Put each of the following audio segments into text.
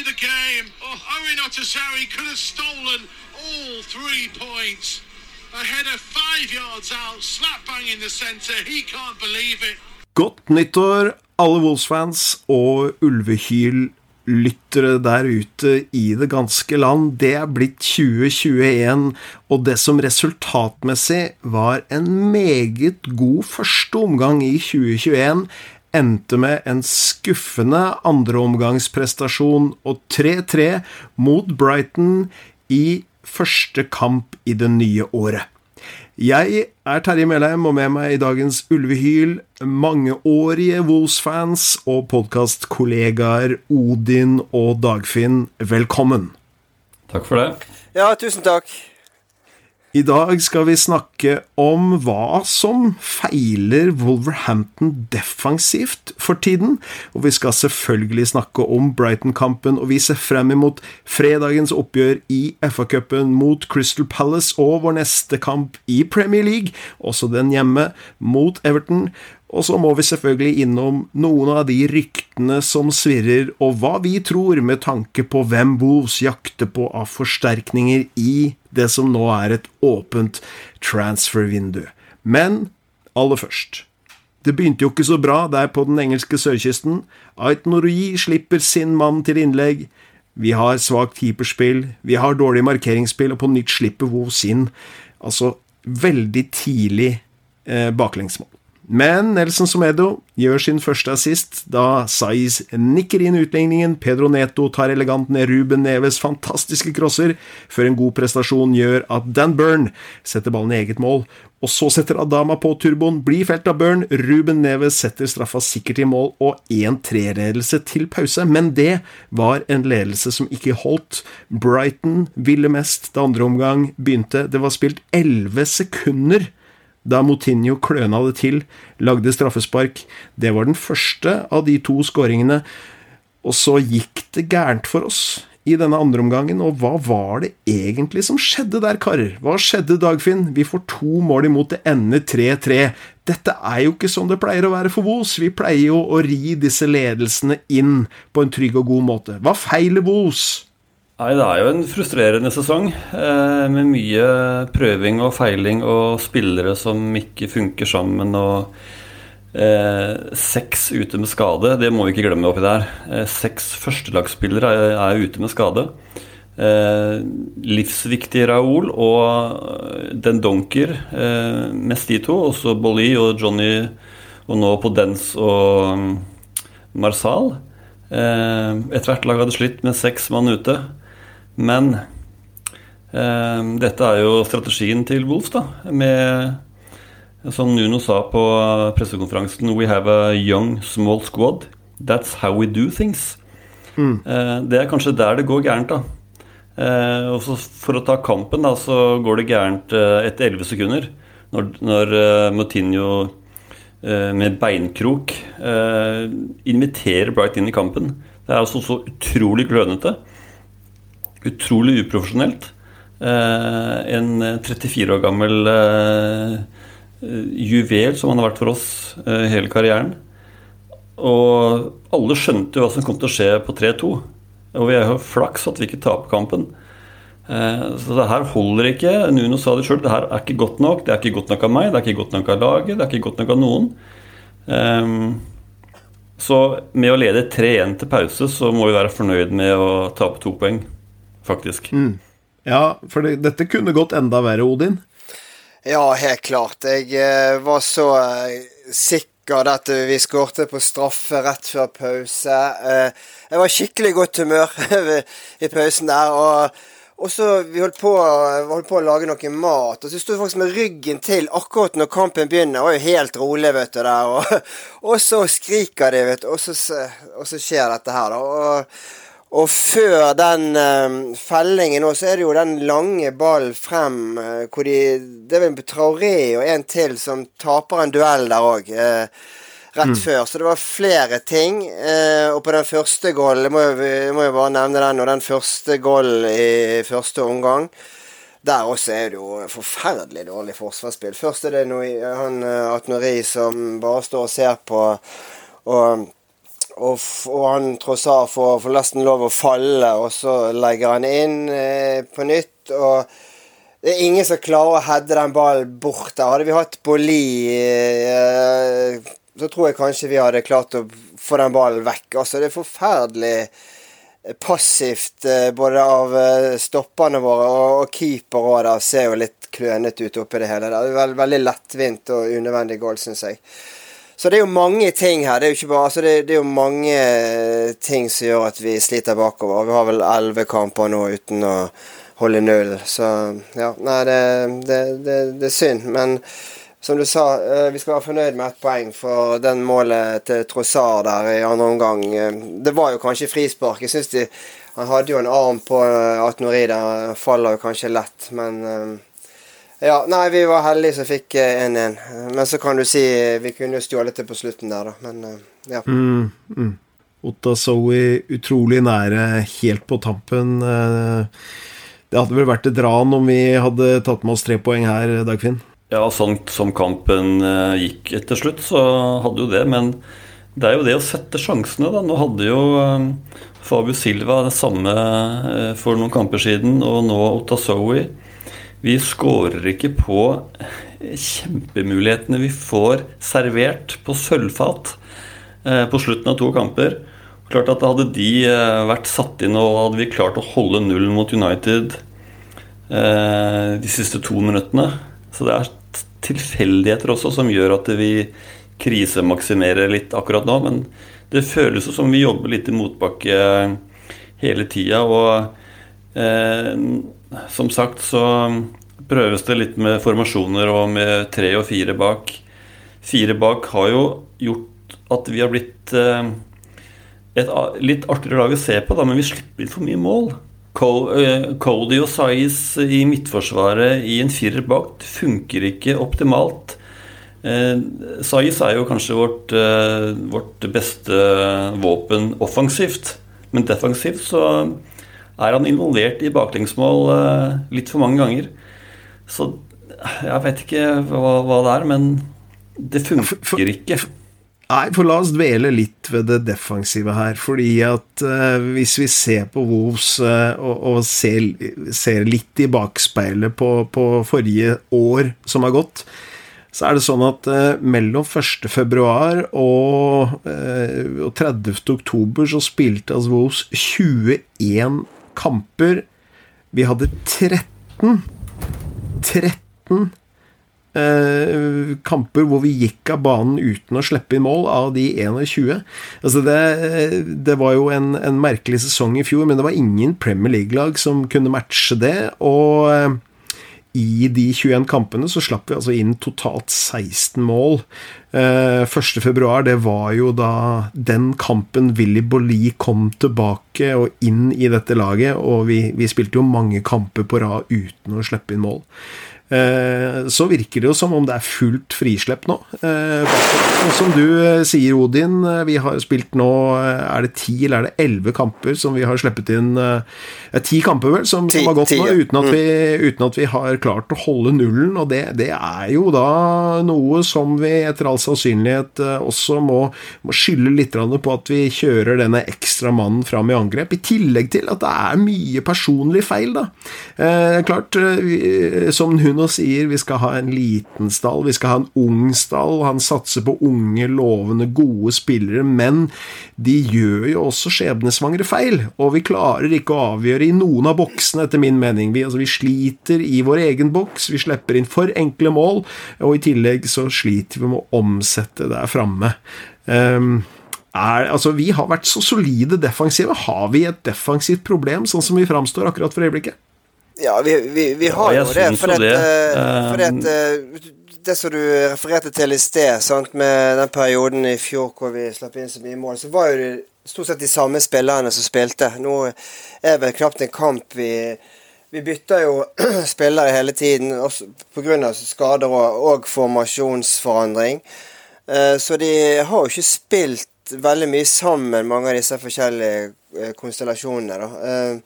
Of the game. Oh, Owen Otasawi could have stolen all three points. A header five yards out, slap bang in the centre. He can't believe it. Godt nyttår, alle Wolves-fans og ulvehyl-lyttere der ute i det ganske land. Det er blitt 2021, og det som resultatmessig var en meget god første omgang i 2021, endte med en skuffende andreomgangsprestasjon og 3-3 mot Brighton i første kamp i det nye året. Jeg er Terje Melheim, og med meg i dagens Ulvehyl mangeårige Wolves-fans og podkastkollegaer Odin og Dagfinn. Velkommen. Takk for det. Ja, tusen takk. I dag skal vi snakke om hva som feiler Wolverhampton defensivt for tiden. Og vi skal selvfølgelig snakke om Brighton-kampen, og vi ser frem imot fredagens oppgjør i FA-cupen mot Crystal Palace og vår neste kamp i Premier League, også den hjemme, mot Everton. Og så må vi selvfølgelig innom noen av de ryktene som svirrer, og hva vi tror med tanke på hvem Wolves jakter på av forsterkninger i det som nå er et åpent transfer-vindu. Men aller først Det begynte jo ikke så bra der på den engelske sørkysten. Ait Norui slipper sin mann til innlegg. Vi har svakt keeperspill, vi har dårlig markeringsspill, og på nytt slipper Wo sin Altså veldig tidlig eh, baklengsmål. Men Nelson Somedo gjør sin første assist da Saiz nikker inn utligningen. Pedro Neto tar elegant ned Ruben Neves fantastiske crosser, før en god prestasjon gjør at Dan Burn setter ballen i eget mål. Og så setter Adama på turboen, blir felt av Burn. Ruben Neves setter straffa sikkert i mål og 1-3-ledelse til pause. Men det var en ledelse som ikke holdt. Brighton ville mest da andre omgang begynte. Det var spilt 11 sekunder da Moutinho kløna det til, lagde straffespark. Det var den første av de to skåringene. Og så gikk det gærent for oss i denne andre omgangen, og hva var det egentlig som skjedde der, karer? Hva skjedde, Dagfinn? Vi får to mål imot, det ender 3-3. Dette er jo ikke sånn det pleier å være for Vos. Vi pleier jo å ri disse ledelsene inn på en trygg og god måte. Hva feiler Vos? Nei, Det er jo en frustrerende sesong eh, med mye prøving og feiling og spillere som ikke funker sammen. og eh, Seks ute med skade, det må vi ikke glemme oppi der. Eh, seks førstelagsspillere er, er ute med skade. Eh, livsviktig Raoul og Den Donker, eh, mest de to. Også Bolly og Johnny, og nå Podence og mm, Marsal. Eh, Ethvert lag hadde slitt med seks mann ute. Men eh, dette er jo strategien til Wolf, da. Med, som Nuno sa på pressekonferansen We have a young, small squad. That's how we do things. Mm. Eh, det er kanskje der det går gærent, da. Eh, og For å ta kampen, da, så går det gærent eh, etter 11 sekunder. Når, når uh, Moutinho uh, med beinkrok inviterer Bright inn i kampen. Det er altså så utrolig klønete utrolig uprofesjonelt. Eh, en 34 år gammel eh, juvel som han har vært for oss eh, hele karrieren. Og alle skjønte jo hva som kom til å skje på 3-2. Og vi har jo flaks at vi ikke taper kampen. Så det her holder ikke. Nuno sa det sjøl, det her er ikke godt nok. Det er ikke godt nok av meg, det er ikke godt nok av laget, det er ikke godt nok av noen. Så med å lede 3-1 til pause, så må vi være fornøyd med å tape to poeng faktisk. Mm. Ja, for det, dette kunne gått enda verre, Odin. Ja, helt klart. Jeg eh, var så eh, sikker at vi skårte på straffe rett før pause. Eh, jeg var skikkelig godt humør i pausen der. og Og så vi holdt på, holdt på å lage noe mat, og så sto vi faktisk med ryggen til akkurat når kampen begynner. Og var jo helt rolig, vet du, der. Og, og så skriker de, vet du, og så, og så skjer dette her, da. Og, og før den um, fellingen nå, så er det jo den lange ballen frem uh, hvor de Det er vel Traoré og en til som taper en duell der òg. Eh, rett mm. før. Så det var flere ting. Eh, og på den første goalen, jeg må jo bare nevne den, og den første goalen i første omgang der også er det jo forferdelig dårlig forsvarsspill. Først er det noe, han eh, Atnori som bare står og ser på, og, og, og han Trossar får, får nesten lov å falle, og så legger han inn eh, på nytt. og det er ingen som klarer å heade den ballen bort der. Hadde vi hatt Bolli eh, så tror jeg kanskje vi hadde klart å få den ballen vekk. Altså, det er forferdelig passivt eh, både av stoppene våre og keeper òg. Ser jo litt klønete ut oppi det hele. Det er veldig lettvint og unødvendig goal, syns jeg. Så det er jo mange ting her. Det er jo, bare, altså det, det er jo mange eh, ting som gjør at vi sliter bakover. Vi har vel elleve kamper nå uten å holde null. Så ja, nei, det, det, det, er synd. Men som du sa, eh, vi skal være fornøyd med ett poeng for den målet til Trossard der i andre omgang. Eh, det var jo kanskje frispark. Jeg synes de, Han hadde jo en arm på Atnori der. Faller jo kanskje lett, men Ja, nei, vi var heldige som fikk 1-1. Men så kan du si vi kunne jo stjålet det på slutten der, da. Men ja. Mm, mm. Otta Zoe utrolig nære helt på tampen. Det hadde vel vært et ran om vi hadde tatt med oss tre poeng her, Dagfinn? Ja, sånn som kampen eh, gikk etter slutt, så hadde jo det. Men det er jo det å sette sjansene, da. Nå hadde jo eh, Fabio Silva det samme eh, for noen kamper siden, og nå Otasowi. Vi skårer ikke på kjempemulighetene vi får servert på sølvfat på slutten av to kamper. Klart at Hadde de vært satt inn og hadde vi klart å holde nullen mot United de siste to minuttene Så det er tilfeldigheter også som gjør at vi krisemaksimerer litt akkurat nå. Men det føles som vi jobber litt i motbakke hele tida. Og eh, som sagt så prøves det litt med formasjoner og med tre og fire bak. Fire bak har jo gjort at vi har blitt eh, et litt artigere lag å se på, da, men vi slipper litt for mye mål. Eh, Cody og Saiz i midtforsvaret i en firer bak funker ikke optimalt. Eh, Saiz er jo kanskje vårt, vårt, beste våpen offensivt, men defensivt så er han involvert i baklengsmål litt for mange ganger. Så jeg vet ikke hva, hva det er, men det funker ikke. Nei, for la oss dvele litt ved det defensive her. Fordi at uh, hvis vi ser på Wolves uh, og, og ser, ser, litt i bakspeilet på, på, forrige år som har gått, så er det sånn at uh, mellom 1.2. Og, og 30.10 så spilte altså Wolves 21 kamper. Vi hadde 13 13 eh, kamper hvor vi gikk av banen uten å slippe inn mål, av de 21. Altså det, det var jo en, en, merkelig sesong i fjor, men det var ingen Premier League-lag som kunne matche det. Og eh, i de 21 kampene så slapp vi altså inn totalt 16 mål. Eh, 1.2. det var jo da den kampen Willy Bolli kom tilbake og inn i dette laget, og vi, vi spilte jo mange kamper på rad uten å slippe inn mål. Eh, så virker det jo som om det er fullt frislepp nå. Eh, og som du eh, sier, Odin, vi har spilt nå Er det ti eller er det elleve kamper som vi har sluppet inn ja, Ti kamper, vel, som, som har gått nå, uten at, vi, mm. uten at, vi, har klart å holde nullen. Og det, det, er jo da noe som vi etter all sannsynlighet også må, må skylde litt på at vi kjører denne ekstra mannen fram i angrep. I tillegg til at det er mye personlig feil, da. Eh, klart, som hun og sier vi skal ha en liten stall, vi skal ha en ung stall. Han satser på unge, lovende, gode spillere, men de gjør jo også skjebnesvangre feil. Og vi klarer ikke å avgjøre i noen av boksene, etter min mening. Vi, altså, vi sliter i vår egen boks, vi slipper inn for enkle mål, og i tillegg så sliter vi med å omsette der framme. Um, er, altså, vi har vært så solide defensive. Har vi et defensivt problem, sånn som vi framstår akkurat for øyeblikket? Ja, vi, vi, vi har Ja, jo det. For det, det. for fordi at eh, det som du refererte til i sted, sant, med den perioden i fjor hvor vi slapp inn så mye mål, så var jo det stort sett de samme spillerne som spilte. Nå er vel knapt en kamp vi Vi bytter jo spillere hele tiden pga. skader og, og formasjonsforandring. Eh, Så de har jo ikke spilt veldig mye sammen, mange av disse forskjellige eh, konstellasjonene. da.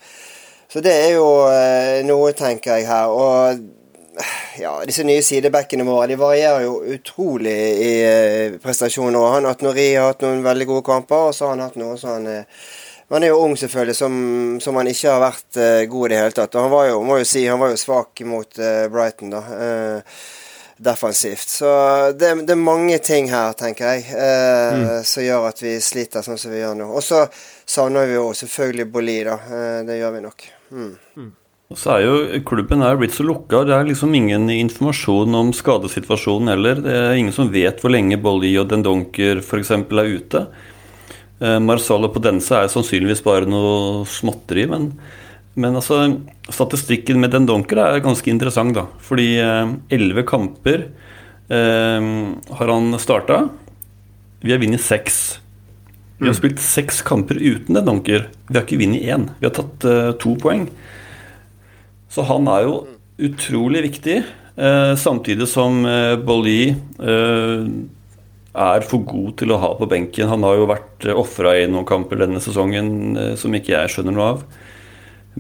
Så det er jo eh, noe, tenker jeg her. Og ja, disse nye sidebackene våre de varierer jo utrolig i eh, prestasjoner. Og Han Atnori har hatt noen veldig gode kamper, og så har han hatt noe sånn eh, Man er jo ung, selvfølgelig, som, som han ikke har vært god i det hele tatt. Og han var jo, må jo si, han var jo svak mot Brighton, da. defensivt. Så det, det er mange ting her, tenker jeg, eh, som gjør at vi sliter sånn som vi gjør nå. Og så savner vi jo selvfølgelig Boli, da. Det gjør vi nok. Mm. Og så er jo Klubben er blitt så lukka. Det er liksom ingen informasjon om skadesituasjonen heller. Det er ingen som vet hvor lenge Bolli og Dendonker f.eks. er ute. Eh, Marsalo Podense er sannsynligvis bare noe småtteri, men, men altså, statistikken med Dendonker er ganske interessant, da. Fordi elleve kamper eh, har han starta. Vi har vunnet seks. Vi har spilt seks kamper uten Dendonker. Vi har ikke vunnet én. Vi har tatt uh, to poeng. Så han er jo utrolig viktig, uh, samtidig som uh, Bolli er for god til å ha på benken. Han har jo vært ofra i noen kamper denne sesongen som ikke jeg skjønner noe av.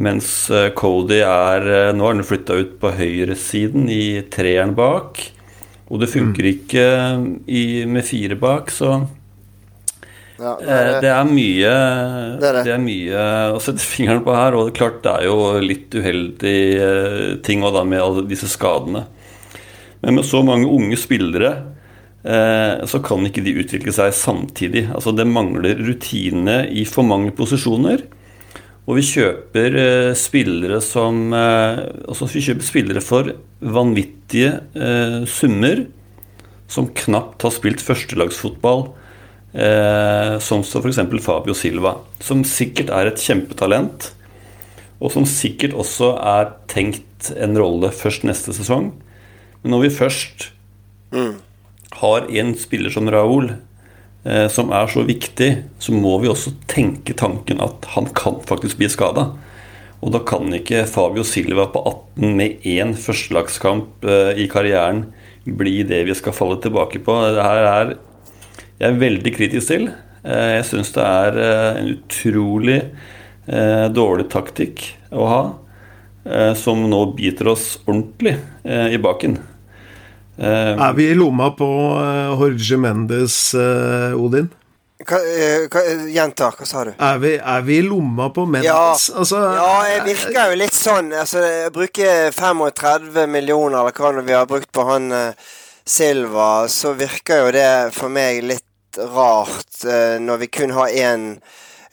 Mens Cody er Nå har han flytta ut på høyresiden i treeren bak. Og det funker ikke eh, i, med fire bak, så Ja, Eh, Det er mye Det er det. det er mye å sette fingeren på her. Og det er klart det er jo litt uheldig eh, ting og da med alle disse skadene. Men med så mange unge spillere eh, så kan ikke de utvikle seg samtidig. Altså Det mangler rutine i for mange posisjoner. Og vi kjøper spillere som Altså vi kjøper spillere for vanvittige summer som knapt har spilt førstelagsfotball. Eh, som så f.eks. Fabio Silva, som sikkert er et kjempetalent. Og som sikkert også er tenkt en rolle først neste sesong. Men når vi først har en spiller som Raúl, eh, som er så viktig, så må vi også tenke tanken at han kan faktisk bli skada. Og da kan ikke Fabio Silva på 18 med én førstelagskamp eh, i karrieren bli det vi skal falle tilbake på. Det her er jeg er veldig kritisk til. Eh, Jeg syns det er eh, en utrolig eh, dårlig taktikk å ha, eh, som nå biter oss ordentlig i baken. Eh, Er vi i lomma på Jorge Mendes, Odin? Hva, hva, gjenta, hva sa du? Er vi, er vi i lomma på Mendes? Ja, altså, ja, jeg virker jo litt sånn. Altså, jeg bruker 35 millioner, eller hva vi har brukt på han Silva, så virker jo det for meg litt rart eh, når vi kun har én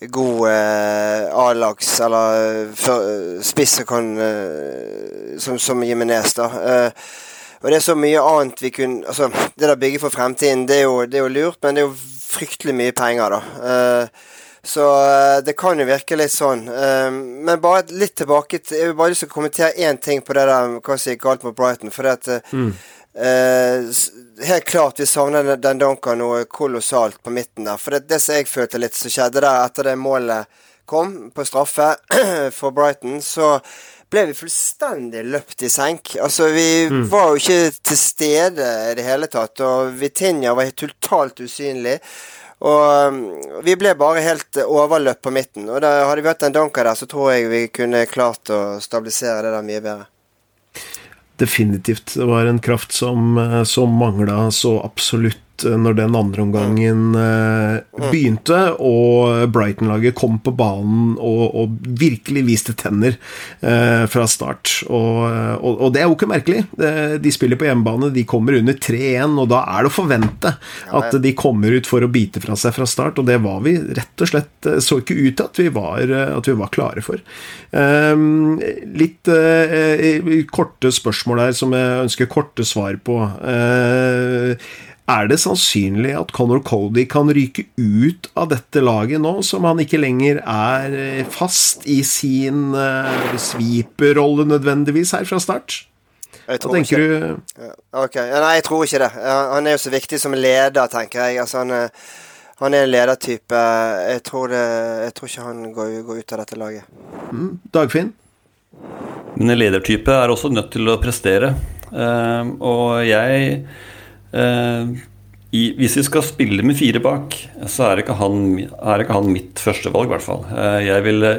god eh, A-lags, eller for, spiss som kan eh, Som, som Jimenez, da. Eh, og det er så mye annet vi kunne Altså, det der bygget for fremtiden, det er, jo, det er jo lurt, men det er jo fryktelig mye penger, da. Eh, så eh, det kan jo virke litt sånn. Eh, men bare litt tilbake til Jeg vil bare lyst til å kommentere én ting på det der hva som gikk galt mot Brighton. For det at eh, eh, s- Helt klart vi savner den- Duncan noe kolossalt på midten der. For det, det som jeg følte litt som skjedde der etter det målet kom på straffe for Brighton, så ble vi fullstendig løpt i senk. Altså, vi var jo ikke til stede i det hele tatt, og Vitinha var helt totalt usynlig. Og um, vi ble bare helt overløpt på midten. Og da hadde vi hatt en Donka der, så tror jeg vi kunne klart å stabilisere det der mye bedre. Definitivt. Var en kraft som, eh, som mangla så absolutt eh, når den andre omgangen eh, begynte, og Brighton-laget kom på banen og, og virkelig viste tenner eh, fra start. Og, og, og det er jo ikke merkelig. De spiller på hjemmebane, de kommer under 3-1, og da er det å forvente at de kommer ut for å bite fra seg fra start, og det var vi rett og slett eh, så ikke ut til at vi var, eh, at vi var klare for. Ehm, litt eh, korte spørsmål her som jeg ønsker korte svar på. Eh, er det sannsynlig at Conor Cody kan ryke ut av dette laget nå, som han ikke lenger er eh, fast i sin uh, sweeper-rolle nødvendigvis her fra start? Hva tenker ikke. du? Ok, Nei, jeg tror ikke det. Han er jo så viktig som leder, tenker jeg. Altså, han, han er en ledertype. Jeg tror, det, jeg tror ikke han går, går, ut av dette laget. Mm. Dagfinn? Men en ledertype er også nødt til å prestere. Uh, og jeg i, Hvis vi skal spille med fire bak, så er ikke han, er ikke han mitt førstevalg, i hvert fall. Uh, jeg ville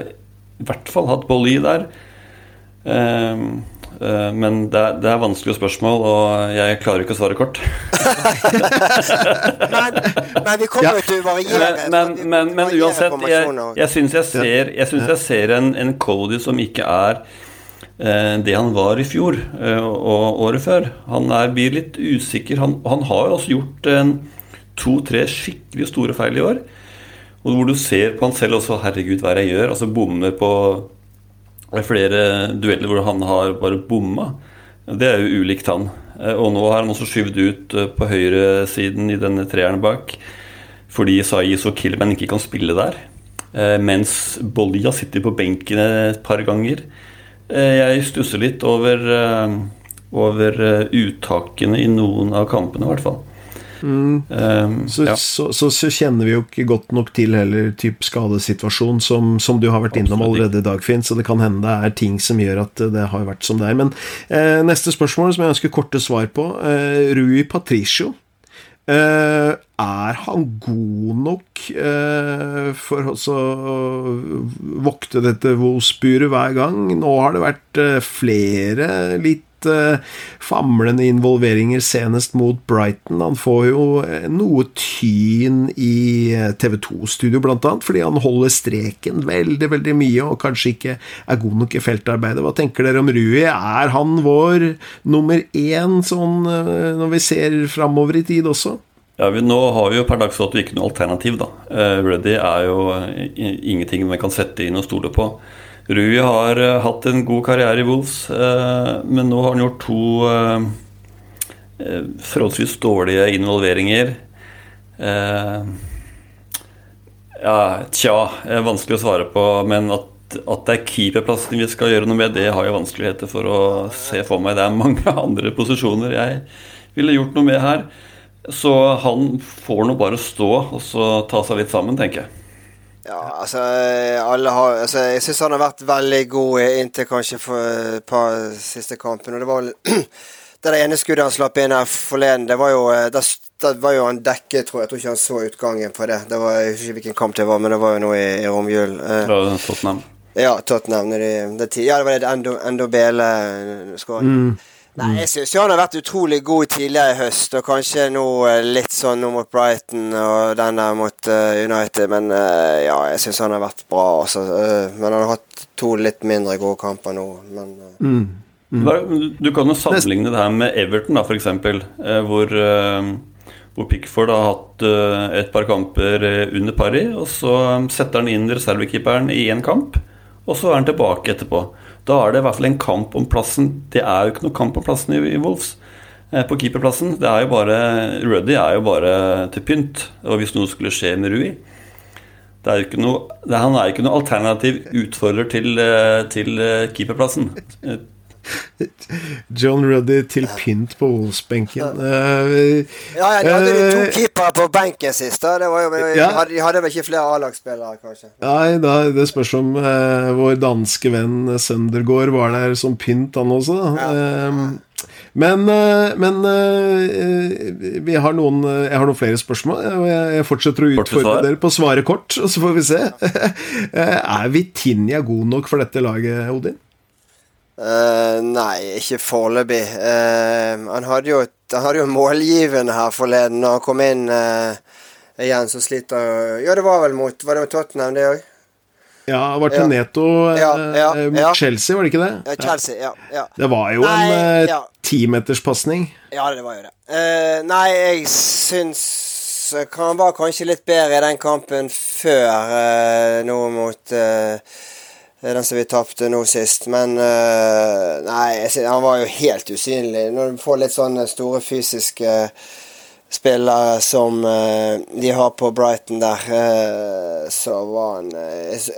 i hvert fall hatt Bolly der. men det er, det er, vanskelige spørsmål, og jeg klarer ikke å svare kort. men, men, vi kommer jo til å variere. Men, men, men uansett, jeg, jeg syns jeg ser, jeg, synes jeg ser en, en Cody som ikke er Eh, det han var i fjor eh, og året før. Han er, blir litt usikker. Han, han har jo også gjort to-tre skikkelig store feil i år. Og hvor du ser på han selv også Herregud, hva er det jeg gjør? Altså bommer på flere dueller hvor han har bare bomma. Det er jo ulikt han. Eh, og nå har han også skyvd ut på høyresiden i denne treeren bak fordi Saiz og Killman ikke kan spille der. Mens Bollia sitter på benken et par ganger. Eh, jeg stusser litt over, eh, over eh, uttakene i noen av kampene, i hvert fall. Mm. Um, så, ja. så, så, så, kjenner vi jo ikke godt nok til heller typ skadesituasjon som, som, du har vært Absolutt. innom allerede, Dagfinn, så det kan hende det er ting som gjør at det har vært som det er. Men eh, neste spørsmål, som jeg ønsker korte svar på. Eh, Rui Patricio Uh, er han god nok uh, for å vokte dette Wolfsburet hver gang? Nå har det vært uh, flere litt famlende involveringer, senest mot Brighton. Han får jo noe tyn i TV 2-studio, blant annet, fordi han holder streken veldig, veldig mye, og kanskje ikke er god nok i feltarbeidet. Hva tenker dere om Rui? Er han vår nummer én sånn når vi ser framover i tid også? Ja, vi, Nå har vi jo per dags dato ikke noe alternativ. da. Ready er jo ingenting man kan sette inn og stole på. Rui har uh, hatt en god karriere i Wolves, men nå har han gjort to forholdsvis dårlige involveringer. ja, tja, vanskelig å svare på, men at, at det er keeperplassen vi skal gjøre noe med, det har jeg vanskeligheter for å se for meg. Det er mange andre posisjoner jeg ville gjort noe med her. Så han får nå bare stå og så ta seg litt sammen, tenker jeg. Ja, altså, alle har, altså Jeg syns han har vært veldig god inntil kanskje for et par siste kampen. Og det var det det ene skuddet han slapp inn her forleden, det var jo det, det var jo han dekket, tror jeg. Jeg tror ikke han så utgangen på det. det var, jeg husker ikke hvilken kamp det var, men det var jo noe i, i romjulen. Eh, Tottenham? Ja, Tottenham. Det, det, ja, det var det Endo, Endo Bele-skåringen. Mm. Nei, jeg syns han har vært utrolig god tidligere i høst, og kanskje nå eh, litt sånn nå mot Brighton og den der mot uh, United. Men uh, ja, jeg syns han har vært bra, altså. Uh, men han har hatt to litt mindre gode kamper nå, men mm. Mm. Du kan jo sammenligne det her med Everton, da, f.eks., hvor, hvor Pickford har hatt et par kamper under pari, og så setter han inn reservekeeperen i én kamp, og så er han tilbake etterpå. Da er det i hvert fall en kamp om plassen. Det er jo ikke noe kamp om plassen i, i Wolves eh, på keeperplassen. Det er jo bare Ruddy er jo bare til pynt. Og hvis noe skulle skje med Rui er noe, det, Han er ikke noe alternativ utfordrer til, eh, til eh, keeperplassen. John Ruddy til pynt på Wolves-benken. Uh, ja, ja, de hadde jo to keepere på benken sist. Da. Jo, ja. De hadde vel ikke flere A-lagsspillere, kanskje? Nei, da, det spørs om uh, vår danske venn Søndergaard var der som pynt, han også. Ja. men, men vi har noen, jeg har noen flere spørsmål. Jeg fortsetter å utfordre dere på å svare kort, og så får vi se. er Vitinha god nok for dette laget, Odin? Uh, nei, ikke foreløpig. Uh, han hadde jo, han hadde jo målgivende her forleden når han kom inn uh, igjen, så sliter Ja, det var vel mot Var det mot Tottenham, det òg? Ja, det var til ja. Neto ja, ja, mot Chelsea, var det ikke det? Ja, Chelsea, ja. Det var jo nei, en timeterspasning. Ja, det var jo det. nei, jeg syns Han var kanskje litt bedre i den kampen før nå mot den som vi tapte nå sist. Men uh, nei, han var jo helt usynlig. Når du får litt sånne store fysiske spillere som uh, de har på Brighton der, uh, så var han,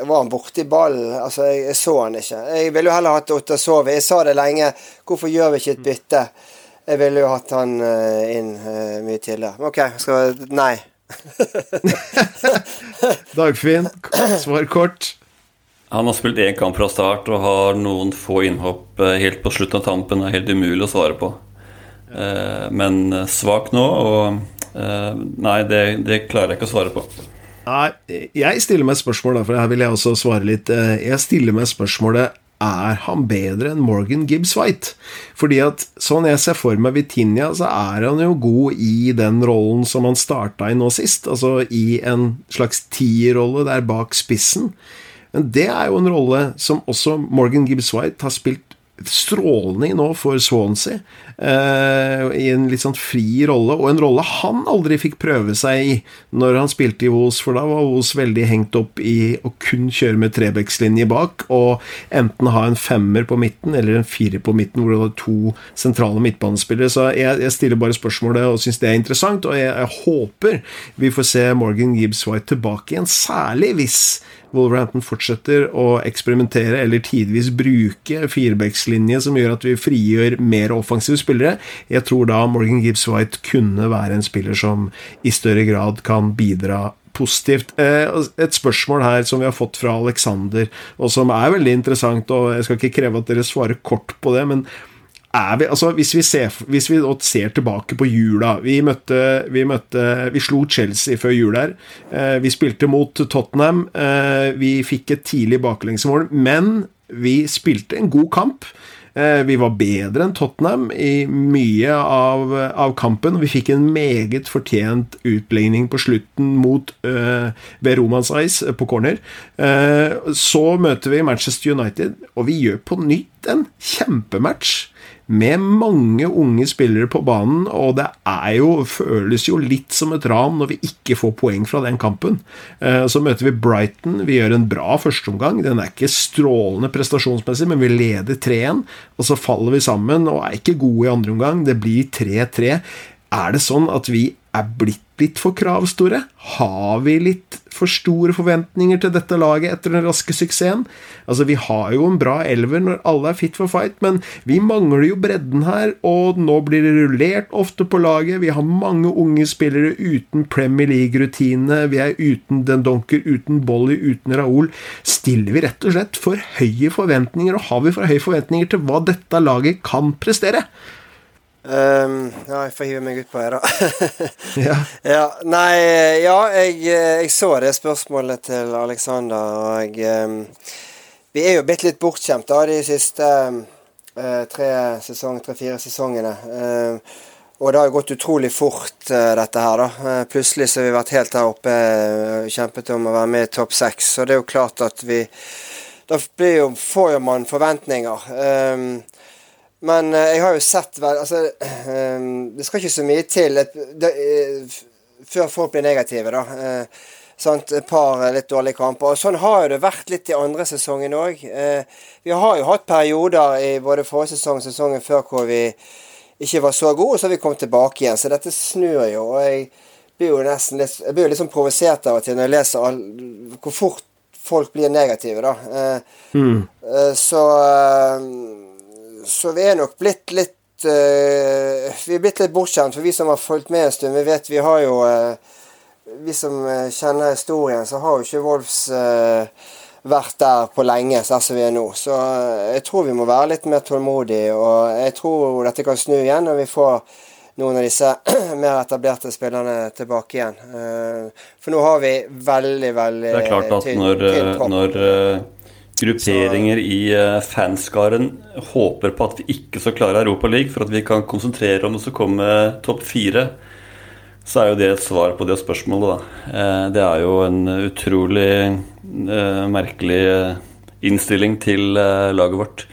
var han borti ballen. Altså, jeg, jeg, så han ikke. Jeg ville jo heller hatt Otta Sove. Jeg sa det lenge. Hvorfor gjør vi ikke et bytte? Jeg ville jo hatt han inn mye tidligere. OK, skal Nei. Dagfinn, svar kort. Han har spilt én kamp fra start og har noen få innhopp helt på slutten av tampen. Det er helt umulig å svare på. Eh, men eh, svak nå, og eh, Nei, det, det, klarer jeg ikke å svare på. Nei, jeg stiller meg spørsmål, for her vil jeg også svare litt. Jeg stiller meg spørsmålet er han bedre enn Morgan Gibbs White? Fordi at sånn jeg ser for meg Vitinha, så er han jo god i den rollen som han starta i nå sist. Altså i en slags tierrolle der bak spissen. Men det er jo en rolle som også Morgan Gibbs White har spilt strålende nå for Swansea. Uh, I en litt sånn fri rolle, og en rolle han aldri fikk prøve seg i når han spilte i Os, for da var Os veldig hengt opp i å kun kjøre med trebekslinje bak, og enten ha en femmer på midten eller en firer på midten, hvor det var to sentrale midtbanespillere. Så jeg, jeg stiller bare spørsmålet og syns det er interessant, og jeg, jeg håper vi får se Morgan Gibbs White tilbake igjen, særlig hvis Wolverhampton fortsetter å eksperimentere eller tidvis bruke firebackslinje som gjør at vi frigjør mer offensive spillere. Jeg tror da Morgan Gibbs White kunne være en spiller som i større grad kan bidra positivt. Eh, et spørsmål her som vi har fått fra Alexander, og som er veldig interessant, og jeg skal ikke kreve at dere svarer kort på det, men vi, altså hvis vi, ser, hvis vi ser tilbake på jula Vi møtte, vi møtte Vi slo Chelsea før jul her. Eh, vi spilte mot Tottenham. Eh, vi fikk et tidlig baklengsmål, men vi spilte en god kamp. Eh, vi var bedre enn Tottenham i mye av, av kampen. Vi fikk en meget fortjent utligning på slutten mot uh, ved Romansize på corner. Så møter vi Manchester United, og vi gjør på nytt en kjempematch med mange unge spillere på banen, og det er jo, føles jo litt som et ran når vi ikke får poeng fra den kampen. Eh, så møter vi Brighton. Vi gjør en bra førsteomgang. Den er ikke strålende prestasjonsmessig, men vi leder 3-1. Og så faller vi sammen og er ikke gode i andre omgang. Det blir 3-3. Er det sånn at vi er blitt litt for kravstore? Har vi litt for store forventninger til dette laget etter den raske suksessen? Altså, vi har jo en bra elver når alle er fit for fight, men vi mangler jo bredden her, og nå blir det rullert ofte på laget. Vi har mange unge spillere uten Premier League-rutine. Vi er uten Den Donker, uten Bolly, uten Raoul. Stiller vi rett og slett for høye forventninger, og har vi for høye forventninger til hva dette laget kan prestere? Um, ja, jeg får hive meg utpå her, da. ja. ja. Nei, ja, jeg, jeg, så det spørsmålet til Alexander, og jeg um, Vi er jo blitt litt bortskjemt da de siste um, tre sesong, tre-fire sesongene. Uh, og det har jo gått utrolig fort, uh, dette her, da. plutselig så har vi vært helt her oppe, kjempet om å være med i topp seks. Så det er jo klart at vi Da jo, får jo man forventninger. Um, men uh, jeg har jo sett Altså, uh, det skal ikke så mye til uh, før folk blir negative, da. Sant? Et par litt dårlige kamper. Og Sånn har jo det vært litt i andre sesongen òg. vi har jo hatt perioder i både forrige sesong og sesongen før hvor vi ikke var så gode, og så har vi kommet tilbake igjen. Så dette snur jo. og jeg blir jo nesten litt, jeg blir jo litt sånn provosert av og til når jeg leser all, hvor fort folk blir negative, da. Mm. Så så vi er nok blitt litt uh, Vi er blitt litt bortskjemt, for vi som har fulgt med en stund. Vi vet vi har jo uh, Vi som uh, kjenner historien, så har jo ikke Wolfs vært der på lenge, sånn som vi er nå. Så jeg tror vi må være litt mer tålmodige, og jeg tror dette kan snu igjen når vi får noen av disse mer etablerte spillerne tilbake igjen. For nå har vi veldig, veldig Det er klart at når, når grupperinger i eh, fanskaren håper på at vi ikke skal klare League for at vi kan konsentrere om oss å komme topp fire, så er jo det et svar på det spørsmålet, da. Eh, det er jo en utrolig eh, merkelig innstilling til laget vårt.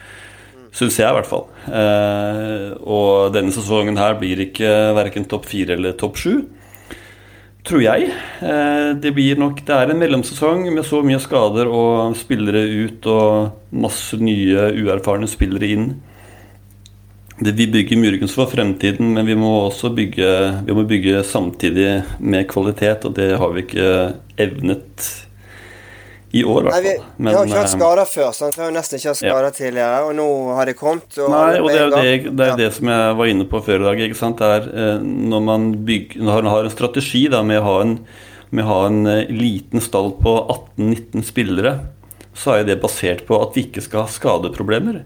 Syns jeg, i hvert fall. Og denne sesongen her blir ikke verken topp fire eller topp sju tror jeg. Eh, det blir nok Det er en mellomsesong med så mye skader og spillere ut og masse nye uerfarne spillere inn. det, Vi bygger muligens for fremtiden, men vi må også bygge, vi må bygge samtidig med kvalitet, og det har vi ikke evnet i år, i hvert fall. vi, har ikke hatt skader før. sant? Vi har jo nesten ikke hatt skader ja. tidligere, og nå har det kommet. Og Nei, og det er det, det, ja. det som jeg var inne på før i dag. ikke sant? Det er eh, når man, bygger, når man har en strategi da, med å ha en, med å ha en eh, liten stall på 18-19 spillere, så er det basert på at vi ikke skal ha skadeproblemer.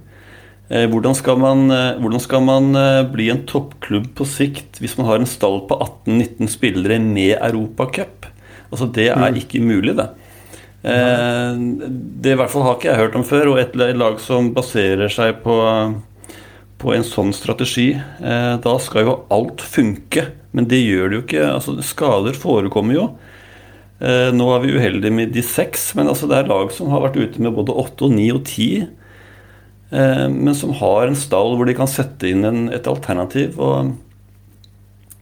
Eh, hvordan skal, man, hvordan skal man bli en toppklubb på sikt hvis man har en stall på 18-19 spillere med Europacup? Altså, det er mm. ikke mulig, det. Eh, det i hvert fall har ikke jeg hørt om før. Og et lag som baserer seg på, på en sånn strategi, eh, da skal jo alt funke. Men det gjør det jo ikke. Altså, skader forekommer jo. Eh, nå er vi uheldige med de seks, men altså, det er lag som har vært ute med både åtte og ni og ti. Men som har en stall hvor de kan sette inn en, et alternativ. og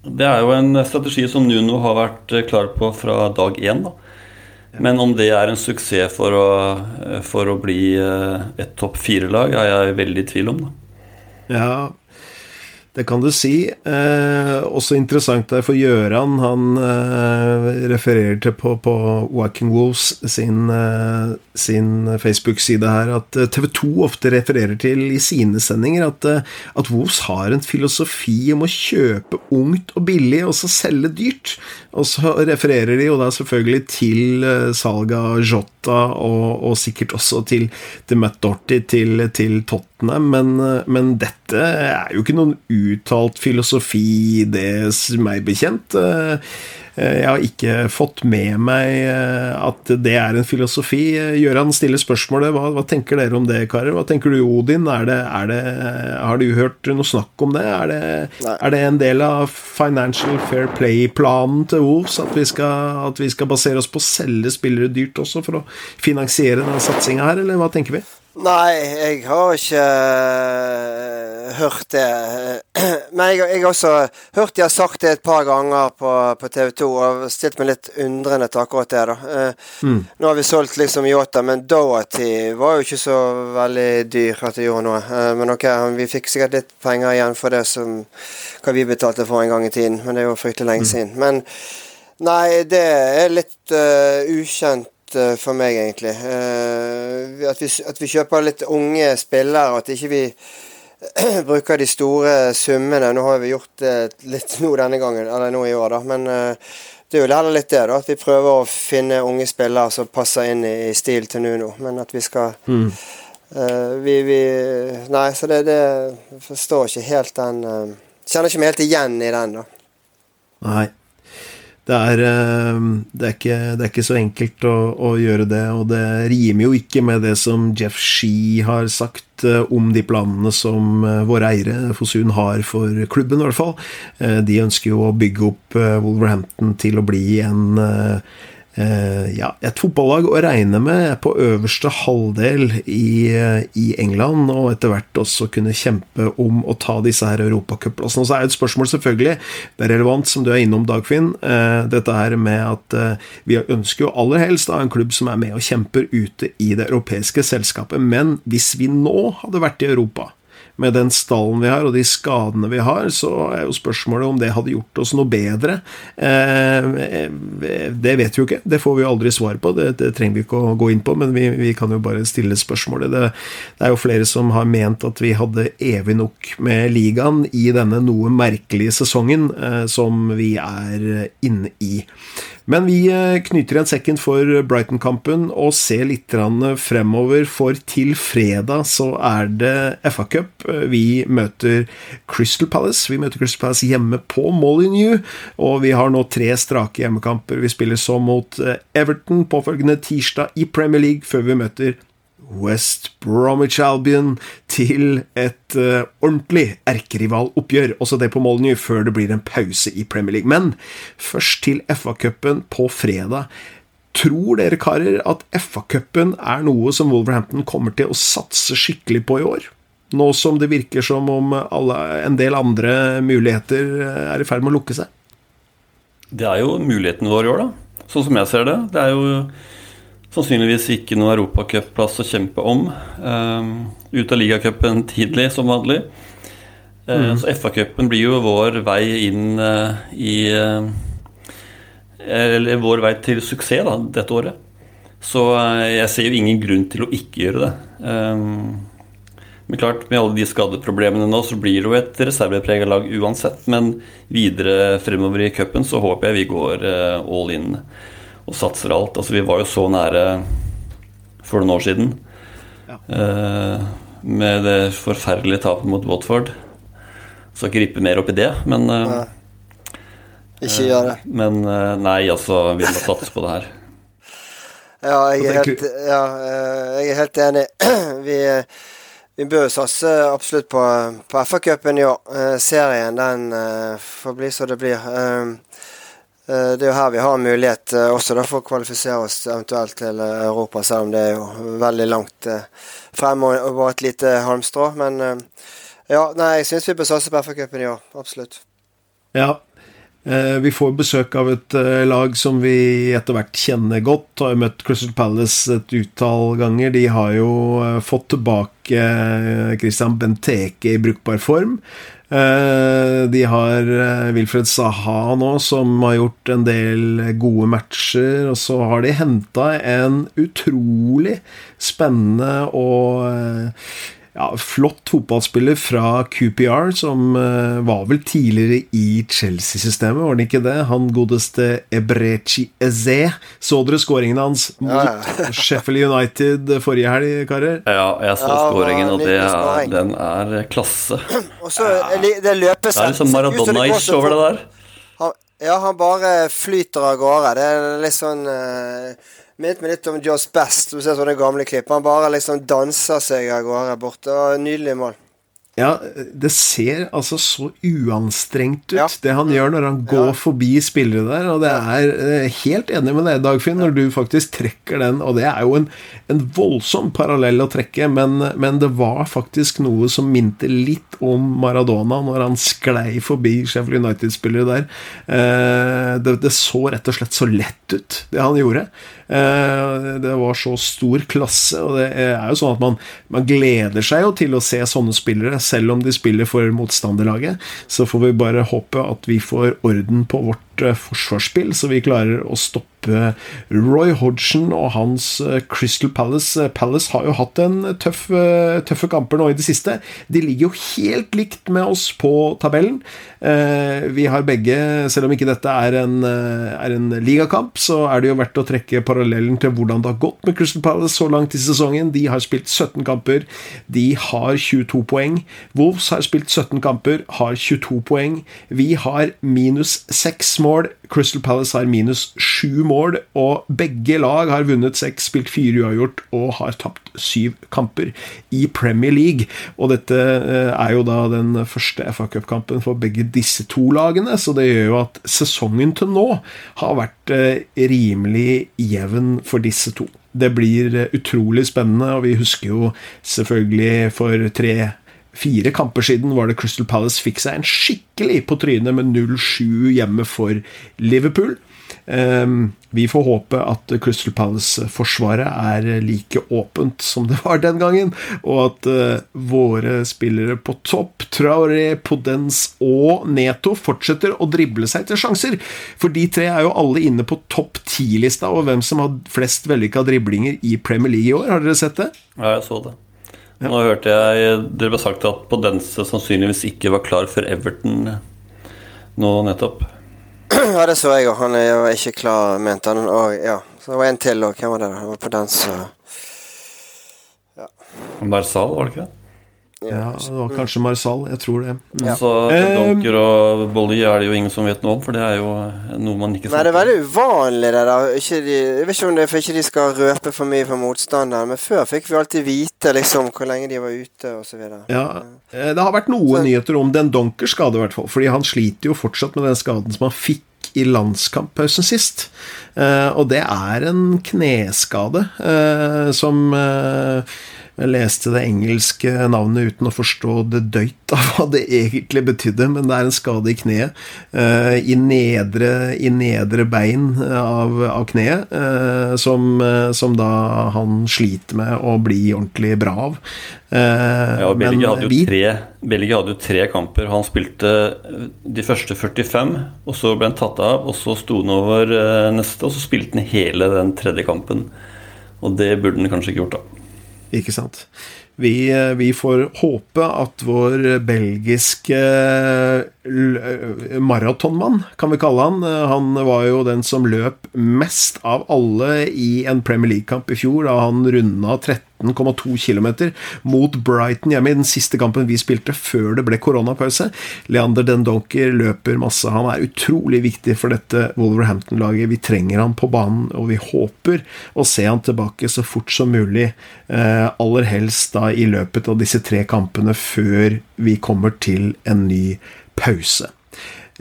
det er jo en strategi som Nuno har vært klar på fra dag én. da. Men om det er en suksess for å, for å bli eh, et topp fire-lag, er jeg veldig i tvil om. Da. Ja, det kan du si. Eh, også interessant der for Gjøran. Han eh, refererer til på, på Walking Wolves sin, eh, sin Facebook-side her at eh, TV 2 ofte refererer til i sine sendinger at, eh, at Wolves har en filosofi om å kjøpe ungt og billig, og så selge dyrt. Og så refererer de jo da selvfølgelig til uh, salget av Jota, og, og, sikkert også til, til Matt Dorty til, til Tottenham, men, men, dette er jo ikke noen uttalt filosofi, det meg bekjent. Uh, Eh, jeg har ikke fått med meg eh, at det er en filosofi. Gøran stiller spørsmålet hva, hva, tenker dere om det, karer? Hva tenker du, Odin? Er det, er det, har du hørt noe snakk om det? Er det, er det en del av Financial Fair Play-planen til Wolves at vi, skal, at vi skal basere oss på å selge spillere dyrt også for å finansiere denne satsinga her, eller hva tenker vi? Nei, jeg har ikke uh, hørt det. Men jeg, jeg, har også hørt de har sagt det et par ganger på, på TV 2, og stilt meg litt undrende til akkurat det. da. Uh, mm. Nå har vi solgt liksom Yota, men Doherty var jo ikke så veldig dyr at det gjorde noe. Uh, men ok, vi fikk sikkert litt penger igjen for det som hva vi betalte for en gang i tiden, men det er jo fryktelig lenge mm. siden. Men nei, det er litt ukjent Eh, for meg, egentlig. Eh, at vi, at vi kjøper litt unge spillere, at ikke vi bruker de store summene. Nå har vi gjort det litt nå denne gangen, eller nå i år, da. Men eh, det er jo heller litt det, da. At vi prøver å finne unge spillere som passer inn i stil til Nuno. Men at vi skal mm. uh, vi, vi, Nei, så det, det forstår ikke helt den uh, Kjenner ikke meg helt igjen i den, da. Nei det er, eh, det, er ikke, det er, ikke, så enkelt å, å, gjøre det, og det rimer jo ikke med det som Jeff Shee har sagt eh, om de planene som eh, våre eiere, Fosun, har for klubben, i hvert fall. De ønsker jo å bygge opp Wolverhampton til å bli en Eh, ja, et fotballag å regne med på øverste halvdel i, i, England, og etter hvert også kunne kjempe om å ta disse her europacupplassene. Så er det et spørsmål, selvfølgelig, det er relevant, som du er innom, Dagfinn, eh, dette her med at eh, vi ønsker jo aller helst da en klubb som er med og kjemper ute i det europeiske selskapet, men hvis vi nå hadde vært i Europa med den stallen vi har, og de skadene vi har, så er jo spørsmålet om det hadde gjort oss noe bedre. Eh, det vet vi jo ikke. Det får vi jo aldri svar på. Det, det trenger vi ikke å gå inn på, men vi, vi kan jo bare stille spørsmålet. Det, det, er jo flere som har ment at vi hadde evig nok med ligaen i denne noe merkelige sesongen eh, som vi er inne i. Men vi eh, knyter igjen sekken for Brighton-kampen og ser litt fremover, for til fredag så er det FA-cup. Vi møter Crystal Palace. Vi møter Crystal Palace hjemme på Molyneux, og vi har nå tre strake hjemmekamper. Vi spiller så mot eh, Everton påfølgende tirsdag i Premier League, før vi møter West Bromwich Albion til et uh, ordentlig erkerivaloppgjør, også det på Molyneux, før det blir en pause i Premier League. Men først til FA-cupen på fredag. Tror dere karer at FA-cupen er noe som Wolverhampton kommer til å satse skikkelig på i år? Nå som det virker som om alle, en del andre muligheter eh, er i ferd med å lukke seg? Det er jo muligheten vår i år, da. Sånn som jeg ser det. Det er jo Sannsynligvis ikke noen europacupplass å kjempe om. Um, ut av ligacupen tidlig, som vanlig. Eh, Så FA-cupen blir jo vår vei inn uh, i uh, Eller vår vei til suksess da, dette året. Så eh, jeg ser jo ingen grunn til å ikke gjøre det. Um, Men klart, med alle de skadeproblemene nå, så blir det jo et reserveprega lag uansett. Men videre fremover i cupen så håper jeg vi går all in og satser alt. Altså, vi var jo så nære for noen år siden. Eh, med det forferdelige tapet mot Watford. Skal ikke rippe mer opp i det, men eh, Nei. Ikke gjør det. Men eh, nei, altså, vi må satse på det her. Ja, jeg er helt, ja, eh, jeg er helt enig. Vi, vi bør satse absolutt på, på FA-cupen i år. Eh, Serien den eh, får bli som det blir. Eh, eh, Det er jo her vi har mulighet eh, også da, for å kvalifisere oss eventuelt til eh, Europa, selv om det er jo veldig langt eh, frem og, bare et lite halmstrå. Men eh, ja, nei, jeg syns vi bør satse på FA-cupen i år. Absolutt. Ja. Eh, Vi får besøk av et eh, lag som vi etter hvert kjenner godt. Har møtt Crystal Palace et utall ganger. De har jo eh, fått tilbake eh, Christian Benteke i brukbar form. Eh, De har eh, Wilfred Saha nå, som har gjort en del gode matcher. Og så har de henta en utrolig spennende og eh, ja, flott fotballspiller fra QPR, som uh, var vel tidligere i Chelsea-systemet, var det ikke det? Han godeste Ebrechi Eze. Så dere skåringen hans mot Ja, Sheffield United forrige helg, karer? Ja, jeg så Ja, skåringen, og det er, den er klasse. Og så eh, det løpes Det er liksom Maradona-ish over det der. Han, ja, han bare flyter av gårde. Det er litt sånn uh, Minnet meg litt om Joss Best. Du ser sånne gamle klipp. Han bare liksom danser seg av gårde borte. Nydelig mål. Ja, det ser altså så uanstrengt ut, Ja. det han gjør når han går forbi spillere der. Og det er eh, helt enig med deg, Dagfinn, når du faktisk trekker den. Og det er jo en, en voldsom parallell å trekke, men, men det var faktisk noe som minte litt om Maradona når han sklei forbi Sheffield United-spillere der. Eh, det, det så rett og slett så lett ut, det han gjorde. Eh, det var så stor klasse, og det er jo sånn at man, man gleder seg jo til å se sånne spillere, selv om de spiller for motstanderlaget. Så får vi bare håpe at vi får orden på vårt eh, forsvarsspill, så vi klarer å stoppe Roy Hodgson og hans eh, Crystal Palace. Eh, Palace har jo hatt en tøff, tøffe kamper nå i det siste. De ligger jo helt likt med oss på tabellen. Vi har begge, selv om ikke dette er en, er en ligakamp, så er det jo verdt å trekke parallellen til hvordan det har gått med Crystal Palace så langt i sesongen. De har spilt 17 kamper, de har 22 poeng. Wolves har spilt 17 kamper, har 22 poeng. Vi har minus 6 mål. Crystal Palace har minus sju mål, og begge lag har vunnet seks, spilt fire uavgjort og har tapt syv kamper i Premier League. Og dette eh, er jo da den første FA Cup-kampen for begge disse to lagene, så det gjør jo at sesongen til nå har vært eh, rimelig jevn for disse to. Det blir eh, utrolig spennende, og vi husker jo selvfølgelig for tre Fire kamper siden var det Crystal Palace fikk seg en skikkelig på trynet med 0-7 hjemme for Liverpool. Ehm, vi får håpe at Crystal Palace-forsvaret er like åpent som det var den gangen, og at eh, våre spillere på topp, Traoré, Podence og Neto, fortsetter å drible seg til sjanser. For de tre er jo alle inne på topp ti-lista over hvem som har flest vellykka driblinger i Premier League i år. Har dere sett det? Ja, jeg så det. Nå hørte jeg dere ble sagt at Podense sannsynligvis ikke var klar for Everton nå nettopp. Ja, det så jeg òg. Han er jo ikke klar, mente han. Og, ja. Så det var en til òg. Hvem var det? Det var på Ja. Marsal, var det ikke det? Ja, det var kanskje Marsal. Jeg tror det. Mm. Ja. Så Donker og Bolly er det jo ingen som vet noe om, for det er jo noe man ikke Nei, det er veldig uvanlig, det der. Ikke de, jeg vet ikke om det er for ikke de skal røpe for mye for motstanderen, men før fikk vi alltid vite liksom hvor lenge de var ute, og så videre. Ja, eh, Det har vært noen nyheter om den Donkers skade, i hvert fall. Fordi han sliter jo fortsatt med den skaden som han fikk i landskamppausen sist. Eh, og det er en kneskade eh, som eh, Jeg leste det engelske navnet uten å forstå det døyt av hva det egentlig betydde, men det er en skade i kneet. Uh, I nedre, i nedre bein av, av kneet, uh, som, som, da han sliter med å bli ordentlig bra av. Ja, Belgia hadde, jo tre, Belgia hadde jo tre kamper. Han spilte de første 45, og så ble han tatt av, og så sto han over neste, og så spilte han hele den tredje kampen. Og det burde han kanskje ikke gjort, da. Ikke sant. Vi, eh, vi, får håpe at vår belgiske maratonmann, kan vi kalle han eh, Han var jo den som løp mest av alle i en Premier League-kamp i fjor, da han runda 13,2 km mot Brighton hjemme i den siste kampen vi spilte før det ble koronapause. Leander Dendonker løper masse. Han er utrolig viktig for dette Wolverhampton-laget. Vi trenger han på banen, og vi håper å se han tilbake så fort som mulig. Eh, aller helst da i løpet av disse tre kampene før vi kommer til en ny pause.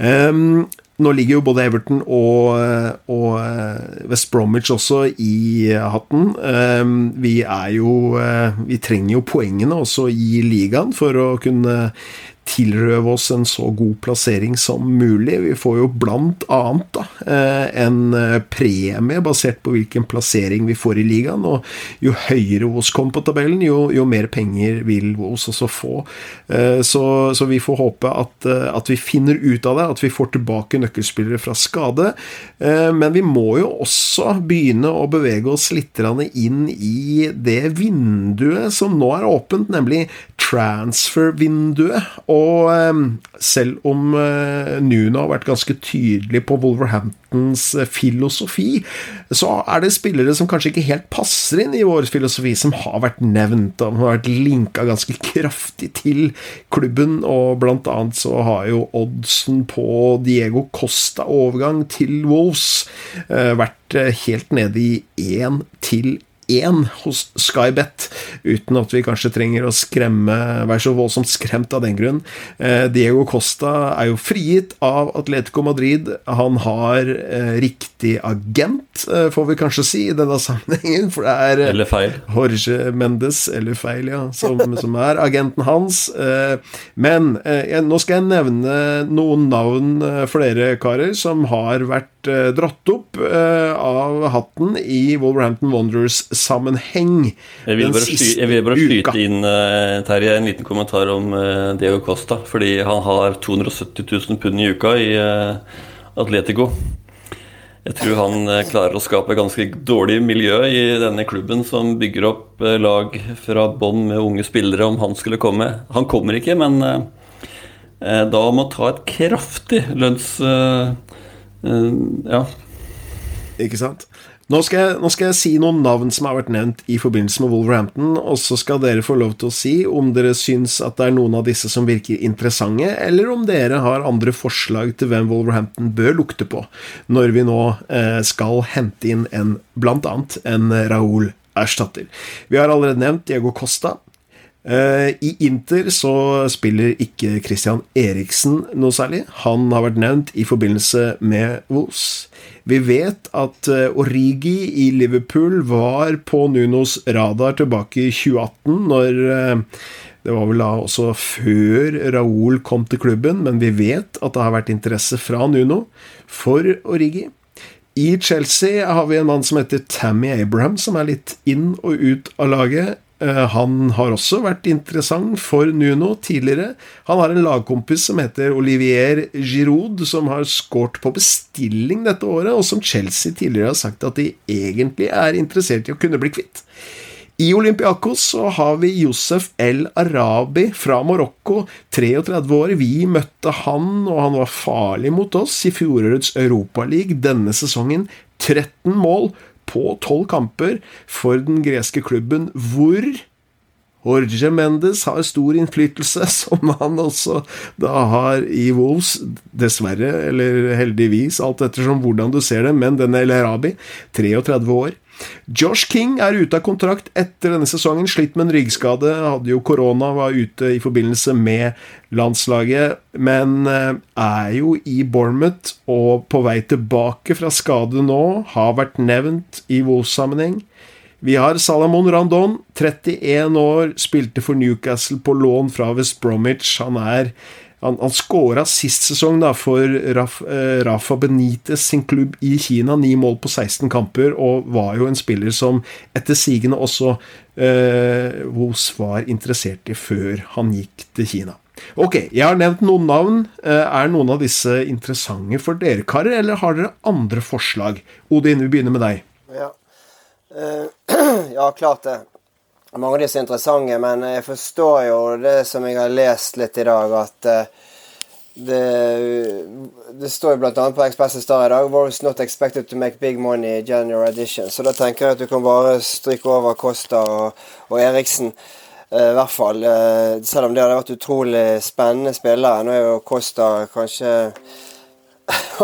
Um, nå ligger jo både Everton og, og eh, West Bromwich også i hatten. Ehm, vi er jo eh, Vi trenger jo poengene også i ligaen for å kunne tilrøve oss en så god plassering som mulig. Vi får jo blant annet da, eh, en eh, premie basert på hvilken plassering vi får i ligaen. Og jo høyere Os kommer på tabellen, jo, jo, mer penger vil Os også få. Eh, så, så, vi får håpe at, at, vi finner ut av det, at vi får tilbake nøkkelspillere fra skade. Men vi må jo også begynne å bevege oss litt inn i det vinduet som nå er åpent, nemlig transfer-vinduet. Og ehm, selv om eh, Nuno har vært ganske tydelig på Wolverhamptons eh, filosofi, så er det spillere som kanskje ikke helt passer inn i vår filosofi, som har vært nevnt og har vært linka ganske kraftig til klubben. Og blant annet så har jo oddsen på Diego Costa-overgang til Wolves eh, vært helt nede i én til én hos Skybet, uten at vi kanskje trenger å skremme, være så voldsomt skremt av den grunn. Eh, Diego Costa er jo frigitt av Atletico Madrid. Han har eh, riktig agent, eh, får vi kanskje si, i denne sammenhengen. For det er. Jorge Mendes, eller feil, ja, som, som er agenten hans. Men nå skal jeg nevne noen navn for dere karer som har vært dratt opp av hatten i Wolverhampton Wanderers sammenheng jeg vil bare, sky, jeg vil bare skyte inn uh, Terje, en liten kommentar om Diego Costa. Fordi han har 270 000 pund i uka i Atletico. Jeg tror han klarer å skape ganske dårlig miljø i denne klubben, som bygger opp lag fra bånn med unge spillere, om han skulle komme. Han kommer ikke, men da må ta et kraftig lønns... ja. Ikke sant? Nå skal, jeg, nå skal, jeg, si noen navn som har vært nevnt i forbindelse med Wolverhampton, og så skal dere få lov til å si om dere syns at det er noen av disse som virker interessante, eller om dere har andre forslag til hvem Wolverhampton bør lukte på, når vi nå eh, skal hente inn en, blant annet en Raoul Erstatter. Vi har allerede nevnt Diego Costa. Eh, I Inter så spiller ikke Christian Eriksen noe særlig. Han har vært nevnt i forbindelse med Vos. Vi vet at eh, Origi i Liverpool var på Nunos radar tilbake i 2018, når eh, det var vel da også før Raúl kom til klubben, men vi vet at det har vært interesse fra Nuno for Origi. I Chelsea har vi en mann som heter Tammy Abraham, som er litt inn og ut av laget. Eh, han har også vært interessant for Nuno tidligere. Han har en lagkompis som heter Olivier Giroud, som har skåret på bestilling dette året, og som Chelsea tidligere har sagt at de egentlig er interessert i å kunne bli kvitt. I Olympiakos så har vi Josef El Arabi fra Marokko, 33 år. Vi møtte han, og han var farlig mot oss i fjorårets Europaliga denne sesongen. 13 mål, på tolv kamper for den greske klubben, hvor Jorge Mendes har stor innflytelse, som han også da har i Wolves. Dessverre, eller heldigvis, alt ettersom hvordan du ser det, men denne El Arabi, 33 år. Josh King er ute av kontrakt etter denne sesongen. Slitt med en ryggskade. Hadde jo korona, var ute i forbindelse med landslaget. Men eh, er jo i Bournemouth og på vei tilbake fra skade nå. Har vært nevnt i Wolves-sammenheng. Vi har Salamon Randon, 31 år, spilte for Newcastle på lån fra West Bromwich. Han er han, han skåra sist sesong da, for Raf, eh, Rafa Benitez sin klubb i Kina. Ni mål på 16 kamper, og var jo en spiller som etter sigende også eh, Wos var interessert i før han gikk til Kina. Ok, jeg har nevnt noen navn. Eh, er noen av disse interessante for dere, karer, eller har dere andre forslag? Odin, vi begynner med deg. Ja, ja klart det mange av disse er interessante, men jeg forstår jo det som jeg har lest litt i dag, at uh, det, det, står jo bl.a. på Expresses Star i dag Was not expected to make big money in January edition. Så da tenker jeg at du kan bare stryke over Costa og, og Eriksen. Uh, I hvert fall. Uh, selv om det hadde vært utrolig spennende spillere. Nå er jo Costa kanskje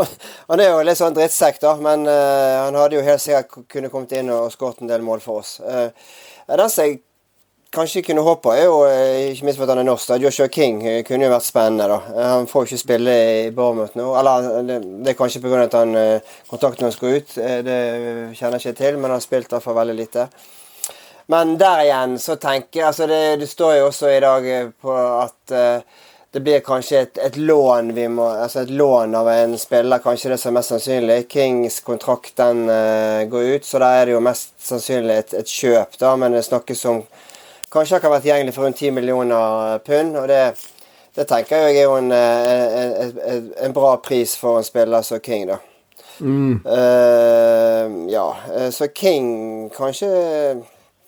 Han er jo litt sånn drittsekk, da, men han hadde jo helt sikkert kunne kommet inn og skåret en del mål for oss. Uh, den som jeg kanskje kunne håpe, er jo eh, ikke minst for at han er norsk. Joshua King eh, kunne jo vært spennende. da. Eh, han får jo ikke spille i Bournemouth nå. Eller det, det er kanskje pga. at han kontrakten hans går ut. Det kjenner jeg ikke til, men han har spilt iallfall veldig lite. Men der igjen så tenker jeg altså det, det står jo også i dag på at uh, det blir kanskje et, et, lån vi må, altså et lån av en spiller, kanskje det som er mest sannsynlig. Kings kontrakt den uh, går ut, så da er det jo mest sannsynlig et, et kjøp, da. Men det snakkes om Kanskje han kan være tilgjengelig for rundt 10 millioner pund. og det, det tenker jeg er jo en, en, en, en, bra pris for en spiller som King, da. Mm. Uh, ja, eh, så King kanskje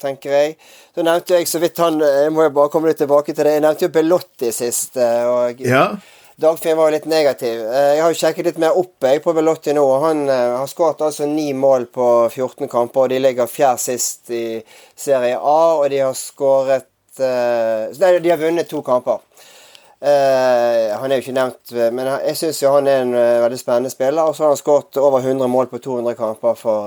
tenker jeg. Så nevnte jeg så vidt han Jeg må jo bare komme litt tilbake til det. Jeg nevnte jo Belotti sist. Eh, og ja. Dagfinn var jo litt negativ. Eh, jeg har jo sjekket litt mer opp jeg på Belotti nå. Han eh, har skåret altså ni mål på 14 kamper, og de ligger fjerde sist i Serie A. Og de har skåret Nei, de har vunnet to kamper. han er jo ikke nevnt, men jeg syns han er en veldig spennende spiller. Og så har han skåret over 100 mål på 200 kamper for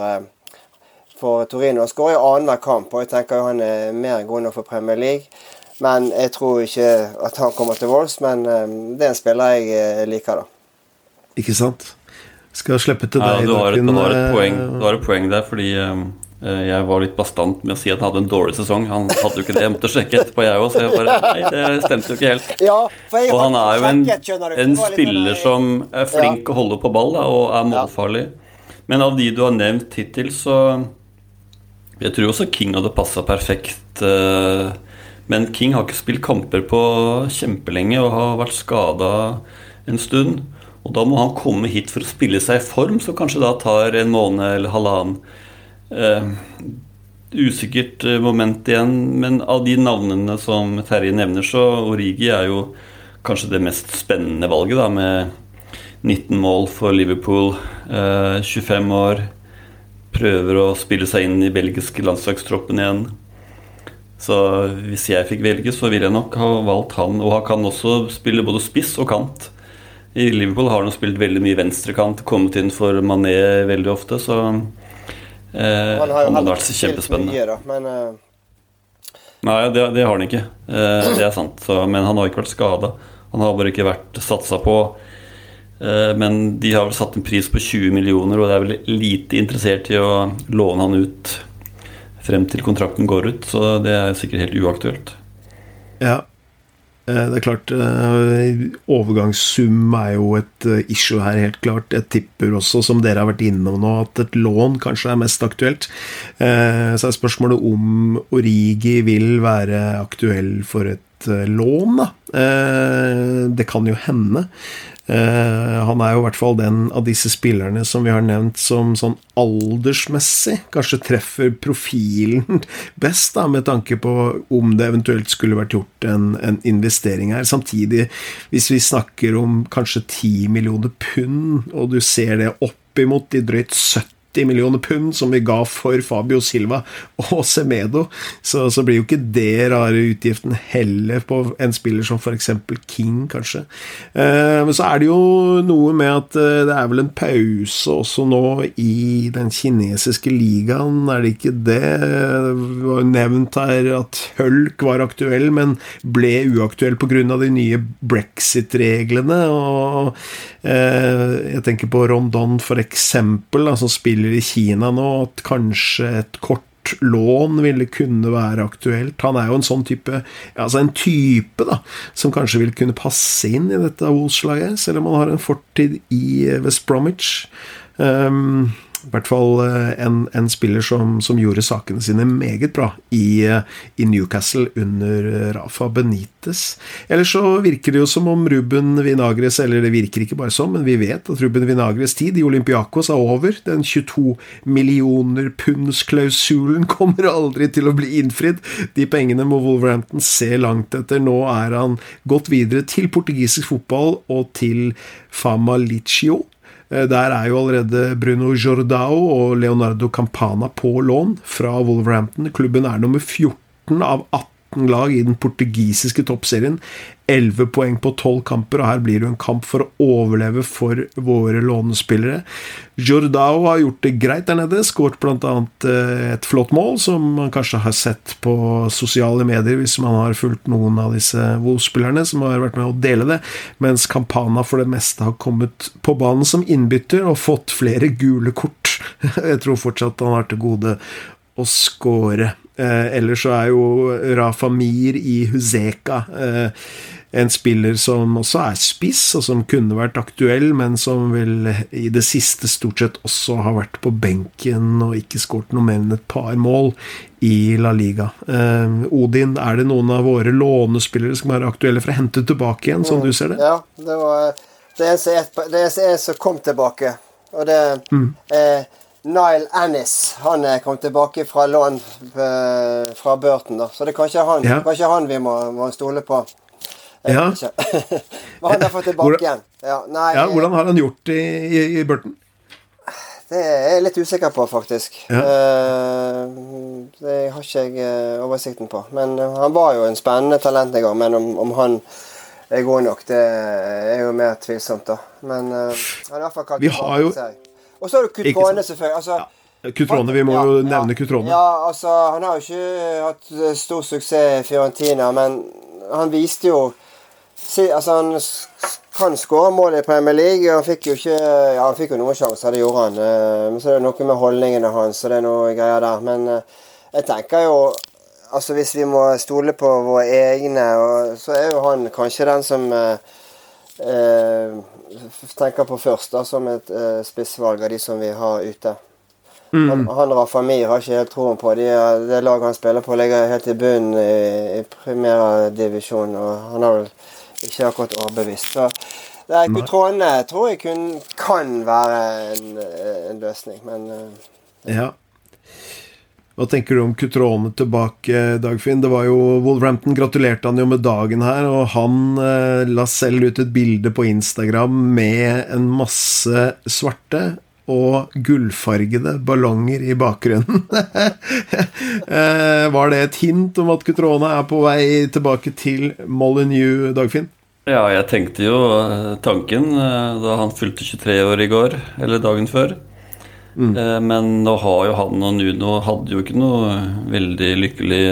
for Torino. Han skårer jo annenhver kamp, og jeg tenker han er mer god nok for Premier League. Men jeg tror ikke at han kommer til Wolves, men um, det er en spiller jeg eh, liker, da. Ikke sant. Skal slippe til deg, ja, du har, et, du, har et poeng, du har et poeng der, fordi jeg var litt bastant med å si at han hadde en dårlig sesong. Han hadde jo ikke det. Jeg måtte sjekke etterpå, jeg òg, så jeg bare Nei, det stemte jo ikke helt. Ja, og han er jo en, en spiller som er flink ja. å holde på ball da, og er målfarlig. Men av de du har nevnt hittil, så jeg tror også King hadde passa perfekt. Eh, men King har ikke spilt kamper på kjempelenge og har vært skada en stund. Og da må han komme hit for å spille seg i form, som kanskje da tar en måned eller halvannen. Uh, usikkert moment igjen, men av de navnene som Terje nevner, så Origi er jo kanskje det mest spennende valget, da, med 19 mål for Liverpool, uh, 25 år prøver å spille seg inn i belgiske landslagstroppen igjen. Så hvis jeg fikk velge, så ville jeg nok ha valgt han. Og han kan også spille både spiss og kant. I Liverpool har han spilt veldig mye venstrekant, kommet inn for Mané veldig ofte, så eh, Han har jo aldri kjempespennende. Mye, da, men, uh... Nei, det, det, har han ikke. Eh, det er sant. Så, men han har ikke vært skada. Han har bare ikke vært satsa på. Eh, men de har vel satt en pris på 20 millioner, og det er vel lite interessert i å låne han ut frem til kontrakten går ut, så det er sikkert helt uaktuelt. Ja, eh, det er klart eh, Overgangssum er jo et issue her, helt klart. Jeg tipper også, som dere har vært innom nå, at et lån kanskje er mest aktuelt. Så er spørsmålet om Origi vil være aktuell for et lån, da. Det kan jo hende. Eh, han er jo i hvert fall den av disse spillerne som vi har nevnt som sånn aldersmessig kanskje treffer profilen best, da, med tanke på om det eventuelt skulle vært gjort en, en investering her. Samtidig, hvis vi snakker om kanskje 10 millioner pund, og du ser det opp imot de drøyt 70 80 millioner pund som vi ga for Fabio Silva og Semedo, så, så blir jo ikke det rare utgiften heller på en spiller som f.eks. King, kanskje. Eh, men så er det jo noe med at eh, det er vel en pause også nå i den kinesiske ligaen, er det ikke det? Det var nevnt her at Hulk var aktuell, men ble uaktuell pga. de nye brexit-reglene. og eh, Jeg tenker på Rondon, da, som spiller spiller i Kina nå, at kanskje et kort lån ville kunne være aktuelt. Han er jo en sånn type Altså en type da som kanskje vil kunne passe inn i dette Wolves-laget, selv om han har en fortid i West Bromwich. Um, i hvert fall eh, en, en spiller som, som, gjorde sakene sine meget bra i, eh, i, Newcastle under eh, Rafa Benitez. Ellers så virker det jo som om Ruben Vinagres Eller det virker ikke bare som, men vi vet at Ruben Vinagres tid i Olympiakos er over. Den 22 millioner punds-klausulen kommer aldri til å bli innfridd. De pengene må Wolverhampton se langt etter. Nå er han gått videre til portugisisk fotball og til Famalicio Eh, der er jo allerede Bruno Jordao og Leonardo Campana på lån fra Wolverhampton. Klubben er nummer 14 av 18 lag i den portugisiske toppserien. 11 poeng på 12 kamper, og her blir det jo en kamp for å overleve for våre lånespillere. Jordao har gjort det greit der nede, skåret bl.a. Eh, et flott mål, som man kanskje har sett på sosiale medier hvis man har fulgt noen av disse WoW-spillerne som har vært med å dele det, mens Campana for det meste har kommet på banen som innbytter og fått flere gule kort. Jeg tror fortsatt han har til gode å score. Eh, ellers så er jo Rafa Mir i Huzeka eh, en spiller som også er spiss, og som kunne vært aktuell, men som vel i det siste stort sett også har vært på benken og ikke skåret noe mer enn et par mål i La Liga. Eh, Odin, er det noen av våre lånespillere som er aktuelle for å hente tilbake igjen, som du ser det? Ja, det var det eneste en som kom tilbake, og det mm. eh, Nile Annis han er kommet tilbake fra lån eh, fra Burton. da Så det er kanskje han, ja. kanskje han vi må, må stole på. Ja. Men han har fått tilbake hvordan, igjen. Ja, nei, ja, hvordan har han gjort det i, i, Burton? Det er jeg litt usikker på, faktisk. Ja. Uh, det har ikke jeg oversikten på. Men han var jo en spennende talent en gang. Men om, om, han er god nok, det er jo mer tvilsomt, da. Men han er i fall kalt tilbake. har jo Og så har du Kutrone, selvfølgelig. Altså, ja. Kutrone, Vi må ja, jo nevne Kutrone. Ja, altså, Han har jo ikke hatt stor suksess i Fiorentina, men han viste jo altså Han kan skåre mål i Premier League. Han fikk jo ikke Ja, han fikk jo noen sjanser, det gjorde han. Eh, men så er det noe med holdningene hans, og det er noe greier der. Men eh, jeg tenker jo Altså Hvis vi må stole på våre egne, så er jo han kanskje den som eh, eh, tenker på først, da, som et eh, spissvalg av de som vi har ute. Mm. Han, han Rafa Mir har ikke helt troen på. De, det laget han spiller på, ligger helt i bunnen i, i primærdivisjon, og han har vel ikke akkurat overbevist. Så det er Kutrone tror jeg kun kan være en, en løsning, men uh, Ja. Hva tenker du om Cutrone tilbake, Dagfinn? Det var jo Wolverhampton gratulerte han jo med dagen her, og han eh, la selv ut et bilde på Instagram med en masse svarte og gullfargede ballonger i bakgrunnen. Eh, var det et hint om at Cutrone er på vei tilbake til Molyneux, Dagfinn? Ja, jeg tenkte jo eh, tanken eh, da han fylte 23 år i går, eller dagen før. Mm. Men nå har jo han og Nuno hadde jo ikke noe veldig lykkelig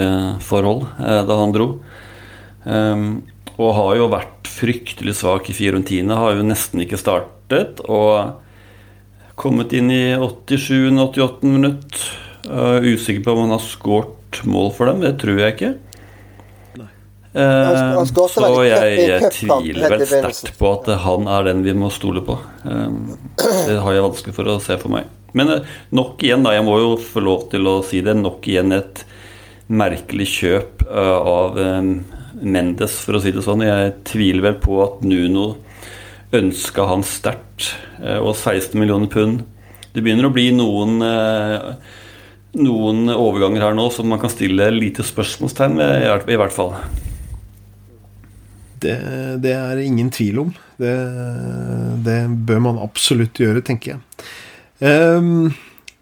forhold da han dro. Og har jo vært fryktelig svak i Fiorentina, har jo nesten ikke startet. Og Kommet inn i 87-88 minutt. Usikker på om han har skåret mål for dem. Det tror jeg ikke. Uh, så jeg, jeg tviler vel sterkt på at han er den vi må stole på. Eh, det har jeg vanskelig for å se for meg. Men uh, nok igjen, da. Jeg må jo få lov til å si det. Nok igjen et merkelig kjøp av Mendes, for å si det sånn. Jeg tviler vel på at Nuno ønska han sterkt. Eh, og 16 millioner pund. Det begynner å bli noen, eh, noen overganger her nå som man kan stille lite spørsmålstegn ved, i hvert fall. Det, det er ingen tvil om. Det, det, bør man absolutt gjøre, tenker jeg. Um,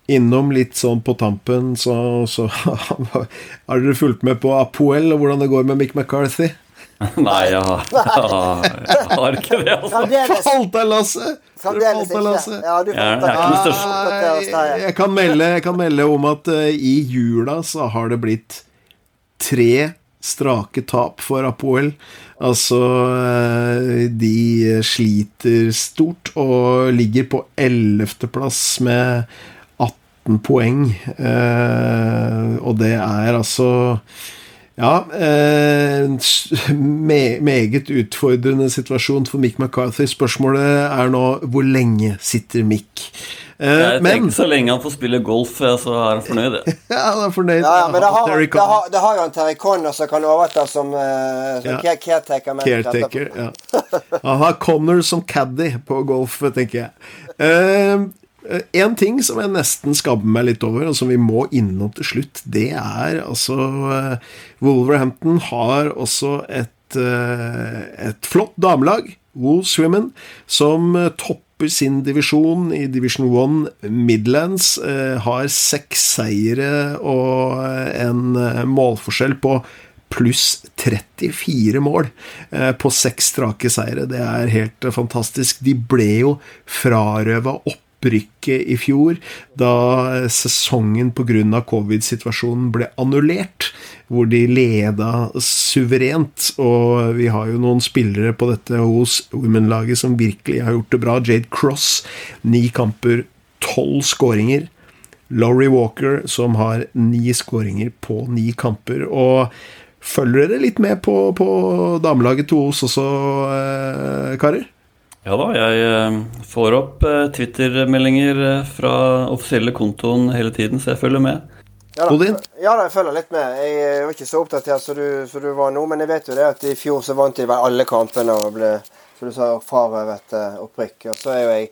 innom litt sånn på tampen, så, så har dere fulgt med på Apoel og hvordan det går med Mick McCarthy? Nei, jeg har, jeg har ikke det, altså. Falt deg, Lasse! Fremdeles ikke. Ja, du jeg, jeg, jeg, kan melde, jeg kan melde om at uh, i jula så har det blitt tre strake tap for Apoel. Altså uh, De sliter stort og ligger på ellevteplass med 18 poeng. Eh, og det er altså ja, eh, me meget utfordrende situasjon for Mick McCarthy. Spørsmålet er nå hvor lenge sitter Mick? Eh, jeg men, tenker Så lenge han får spille golf, så er han fornøyd. ja, han er fornøyd. Ja, ja men det har, han, har, det har han Terry Connor som kan overta som, uh, som ja. caretaker. caretaker ja. Han har Connor som caddy på golf, tenker jeg. Uh, en ting som jeg nesten skabber meg litt over, og som vi må innom til slutt, det er altså Wolverhampton har også et, et flott damelag, Wolves Women, som topper topper sin divisjon i Division 1 Midlands. Eh, har seks seire og en eh, målforskjell på pluss 34 mål eh, på seks strake seire. Det er helt fantastisk. De ble jo frarøva opp opprykket i fjor, da sesongen pga. covid-situasjonen ble annullert, hvor de leda suverent. Og vi har jo noen spillere på dette hos Women-laget som virkelig har gjort det bra. Jade Cross, ni kamper, tolv skåringer. Laurie Walker, som har ni skåringer på ni kamper. Og følger dere litt med på, på damelaget til Os også, eh, karer? Ja da, jeg eh, får opp eh, Twitter-meldinger eh, fra offisielle kontoen hele tiden, så jeg følger med. Ja da, ja da, jeg følger litt med. Jeg var ikke så oppdatert som du, som du var nå, men jeg vet jo det at i fjor så vant de vel alle kampene og ble som du sa, frarøvet opprykk. Og så er jo jeg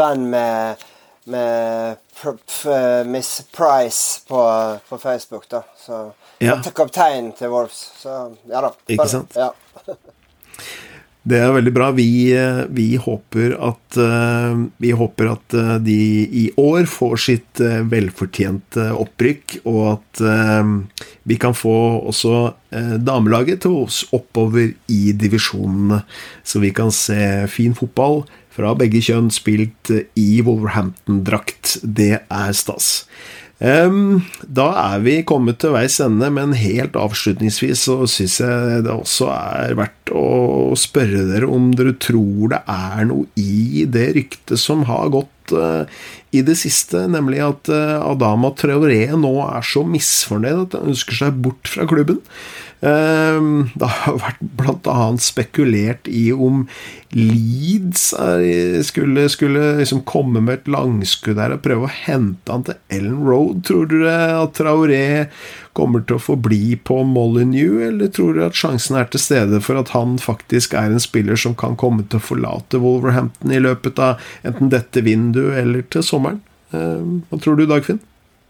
venn med, med Miss Price på, på, Facebook, da. Så ja. kapteinen til Wolves. Så ja da. Ikke sant? Ja. Det er veldig bra. Vi, eh, vi, håper at, eh, vi, håper at eh, de i år får sitt velfortjente opprykk, og at vi kan få også damelaget til oss oppover i divisjonene, så vi kan se fin fotball fra begge kjønn spilt i Wolverhampton-drakt. Det er stas. Da er vi kommet til veis ende, men helt avslutningsvis så syns jeg det også er verdt å spørre dere om dere tror det er noe i det ryktet som har gått eh, i det siste, nemlig at eh, Adama Traoré nå er så misfornøyd at han ønsker seg bort fra klubben. Ehm, det har vært bl.a. spekulert i om Leeds skulle, skulle liksom komme med et langskudd der og prøve å hente han til Ellen Road. Tror dere at Traoré kommer til å forbli på Molyneux, eller tror dere at sjansen er til stede for at han faktisk er en spiller som kan komme til å forlate Wolverhampton i løpet av enten dette vinduet eller til sommeren? Ehm, hva tror du, Dagfinn?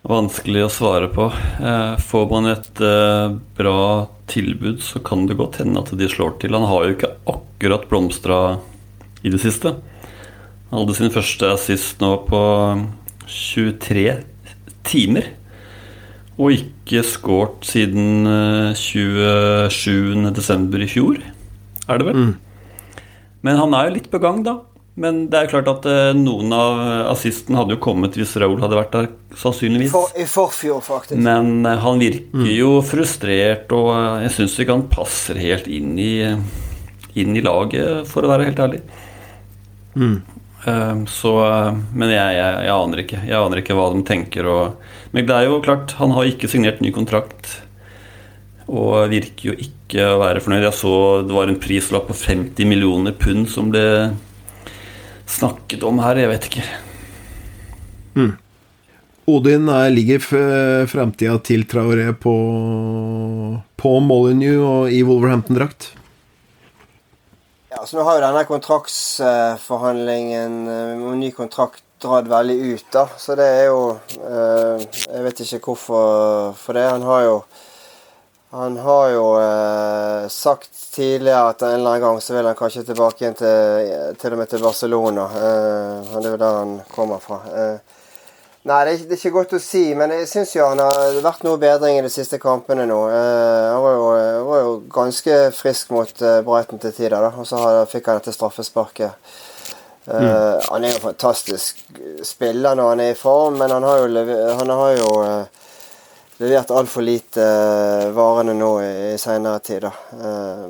Vanskelig å svare på. Eh, får man et eh, bra tilbud, så kan det godt hende at de slår til. Han har jo ikke akkurat blomstra i det siste. Han hadde sin første assist nå på 23 timer. Og ikke skåret siden 27.12. Eh, i fjor, er det vel. Mm. Men han er jo litt på gang, da. Men det er klart at eh, noen av assisten hadde jo kommet hvis Raúl hadde vært der, sannsynligvis. For, I forfjor, faktisk. Men eh, han virker mm. jo frustrert, og eh, jeg syns ikke han passer helt inn i, inn i laget, for å være helt ærlig. Mm. Så, men jeg, jeg, jeg, aner ikke. Jeg aner ikke hva de tenker. Og, men det er jo klart, han har ikke signert ny kontrakt. Og virker jo ikke å være fornøyd. Jeg så det var en prislapp på 50 millioner pund som ble snakket om her. Jeg vet ikke. Mm. Odin er, ligger framtida til Traoré på, på Molyneux og i Wolverhampton-drakt? Ja, så Nå har jo denne kontraktsforhandlingen om ny kontrakt dratt veldig ut, da. Så det er jo eh, Jeg vet ikke hvorfor for det. Han har jo han har jo eh, sagt tidligere at en eller annen gang så vil han kanskje tilbake igjen til, til og med til Barcelona. Eh, det er jo der han kommer fra. Eh, nei, det er, det er, ikke godt å si, men jeg syns jo han har vært noe bedring i de siste kampene nå. Eh, han var jo, var jo, ganske frisk mot eh, Brighton til tider, da, og så fikk han dette straffesparket. Eh, mm. Han er jo fantastisk spiller når han er i form, men han har jo, han har jo levert altfor lite uh, varene nå i, i seinere tid. Da.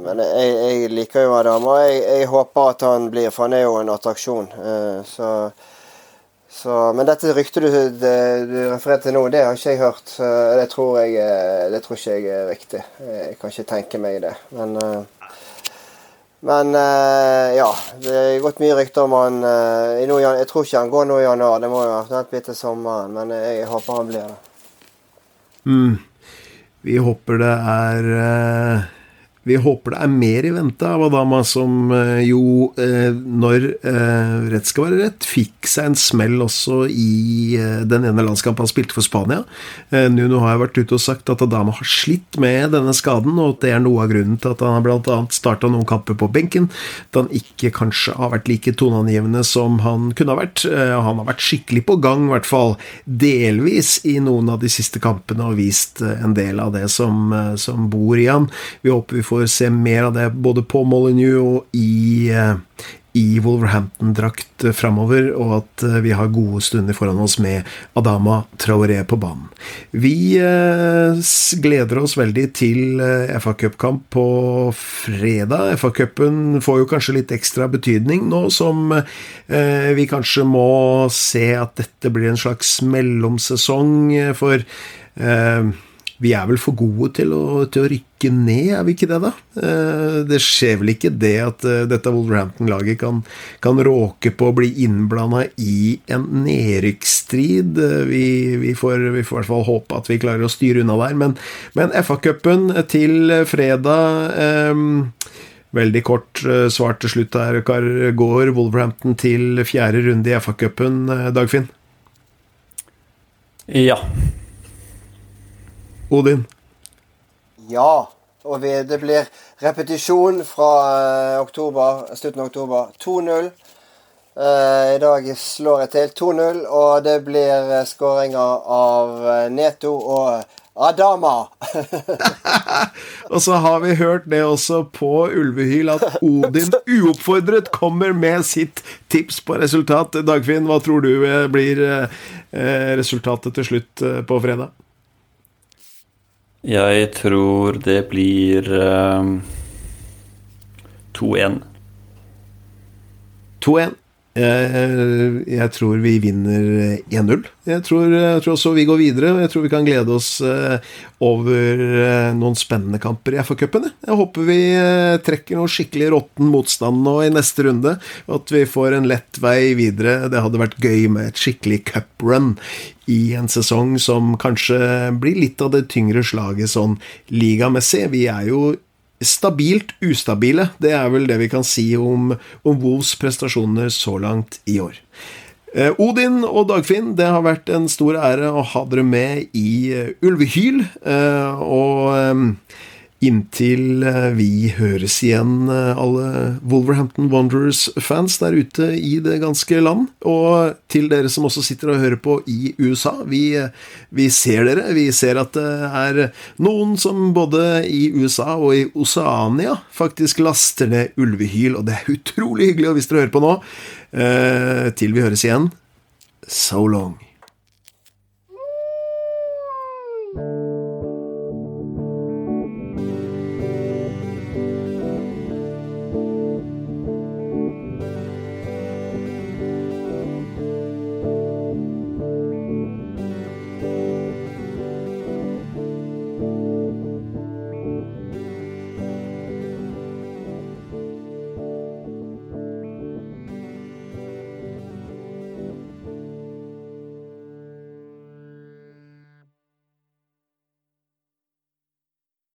men jeg, jeg, liker jo Adam, og jeg, jeg, håper at han blir, for han er jo en attraksjon. Uh, så, Så, men dette ryktet du, det, du refererte til nå, det har ikke jeg hørt. Det tror, jeg, det tror ikke jeg er riktig. Jeg kan ikke tenke meg det. Men, men ja. Det er gått mye rykter om han Jeg tror ikke han går nå i januar. Det må jo ha blitt til sommeren. Men jeg håper han blir det. Mm. Vi håper det er vi håper det er mer i vente av Adama, som eh, jo, eh, når eh, rett skal være rett, fikk seg en smell også i den ene landskampen han spilte for Spania. Nuno har vært ute og sagt at Adama har slitt med denne skaden, og at det er noe av grunnen til at han bl.a. starta noen kamper på benken, da han ikke kanskje har vært like toneangivende som han kunne ha vært. Han har vært skikkelig på gang, i hvert fall delvis, i noen av de siste kampene, og vist en del av det som, som bor i han. Vi håper vi får får se mer av det både på Molyneux og i, eh, i Wolverhampton-drakt framover, og at eh, vi har gode stunder foran oss med Adama Traoré på banen. Vi eh, gleder oss veldig til FA Cup-kamp på fredag. FA Cupen får jo kanskje litt ekstra betydning nå som vi kanskje må se at dette blir en slags mellomsesong for vi er vel for gode til å, til å, rykke ned, er vi ikke det, da? Eh, det skjer vel ikke det at eh, dette Wolverhampton-laget kan, kan, råke på å bli innblanda i en nedrykksstrid. Eh, vi, vi, får, vi, får, i hvert fall håpe at vi klarer å styre unna der. Men, men FA-cupen til fredag eh, Veldig kort svar til slutt her, Kar. Går Wolverhampton til fjerde runde i FA-cupen, Dagfinn? Ja. Odin? Ja. Og det blir repetisjon fra uh, oktober, slutten av oktober. 2-0. Uh, eh, I dag slår jeg til 2-0, og det blir uh, skåringer av Neto og Adama. og så har vi hørt det også på Ulvehyl, at Odin uoppfordret kommer med sitt tips på resultat. Dagfinn, hva tror du blir resultatet til slutt på fredag? Jeg tror det blir um, 2-1. 2-1. Jeg, jeg, tror vi vinner 1-0. Jeg, jeg, tror også vi går videre. Jeg tror vi kan glede oss eh, over eh, noen spennende kamper i FA-cupen. Jeg håper vi eh, trekker noe skikkelig råtten motstand nå i neste runde. At vi får en lett vei videre. Det hadde vært gøy med et skikkelig cuprun i en sesong som kanskje blir litt av det tyngre slaget sånn ligamessig. Vi er jo stabilt ustabile. Det er vel det vi kan si om, om Wolves prestasjoner så langt i år. Eh, Odin og Dagfinn, det har vært en stor ære å ha dere med i uh, Ulvehyl. Uh, og Inntil eh, vi høres igjen, eh, alle Wolverhampton Wanderers-fans der ute i det ganske land. Og til dere som også sitter og hører på i USA. Vi, eh, vi ser dere. Vi ser at det er noen som både i USA og i Oceania faktisk laster ned ulvehyl, og det er utrolig hyggelig hvis dere hører på nå. Til vi høres igjen, so long.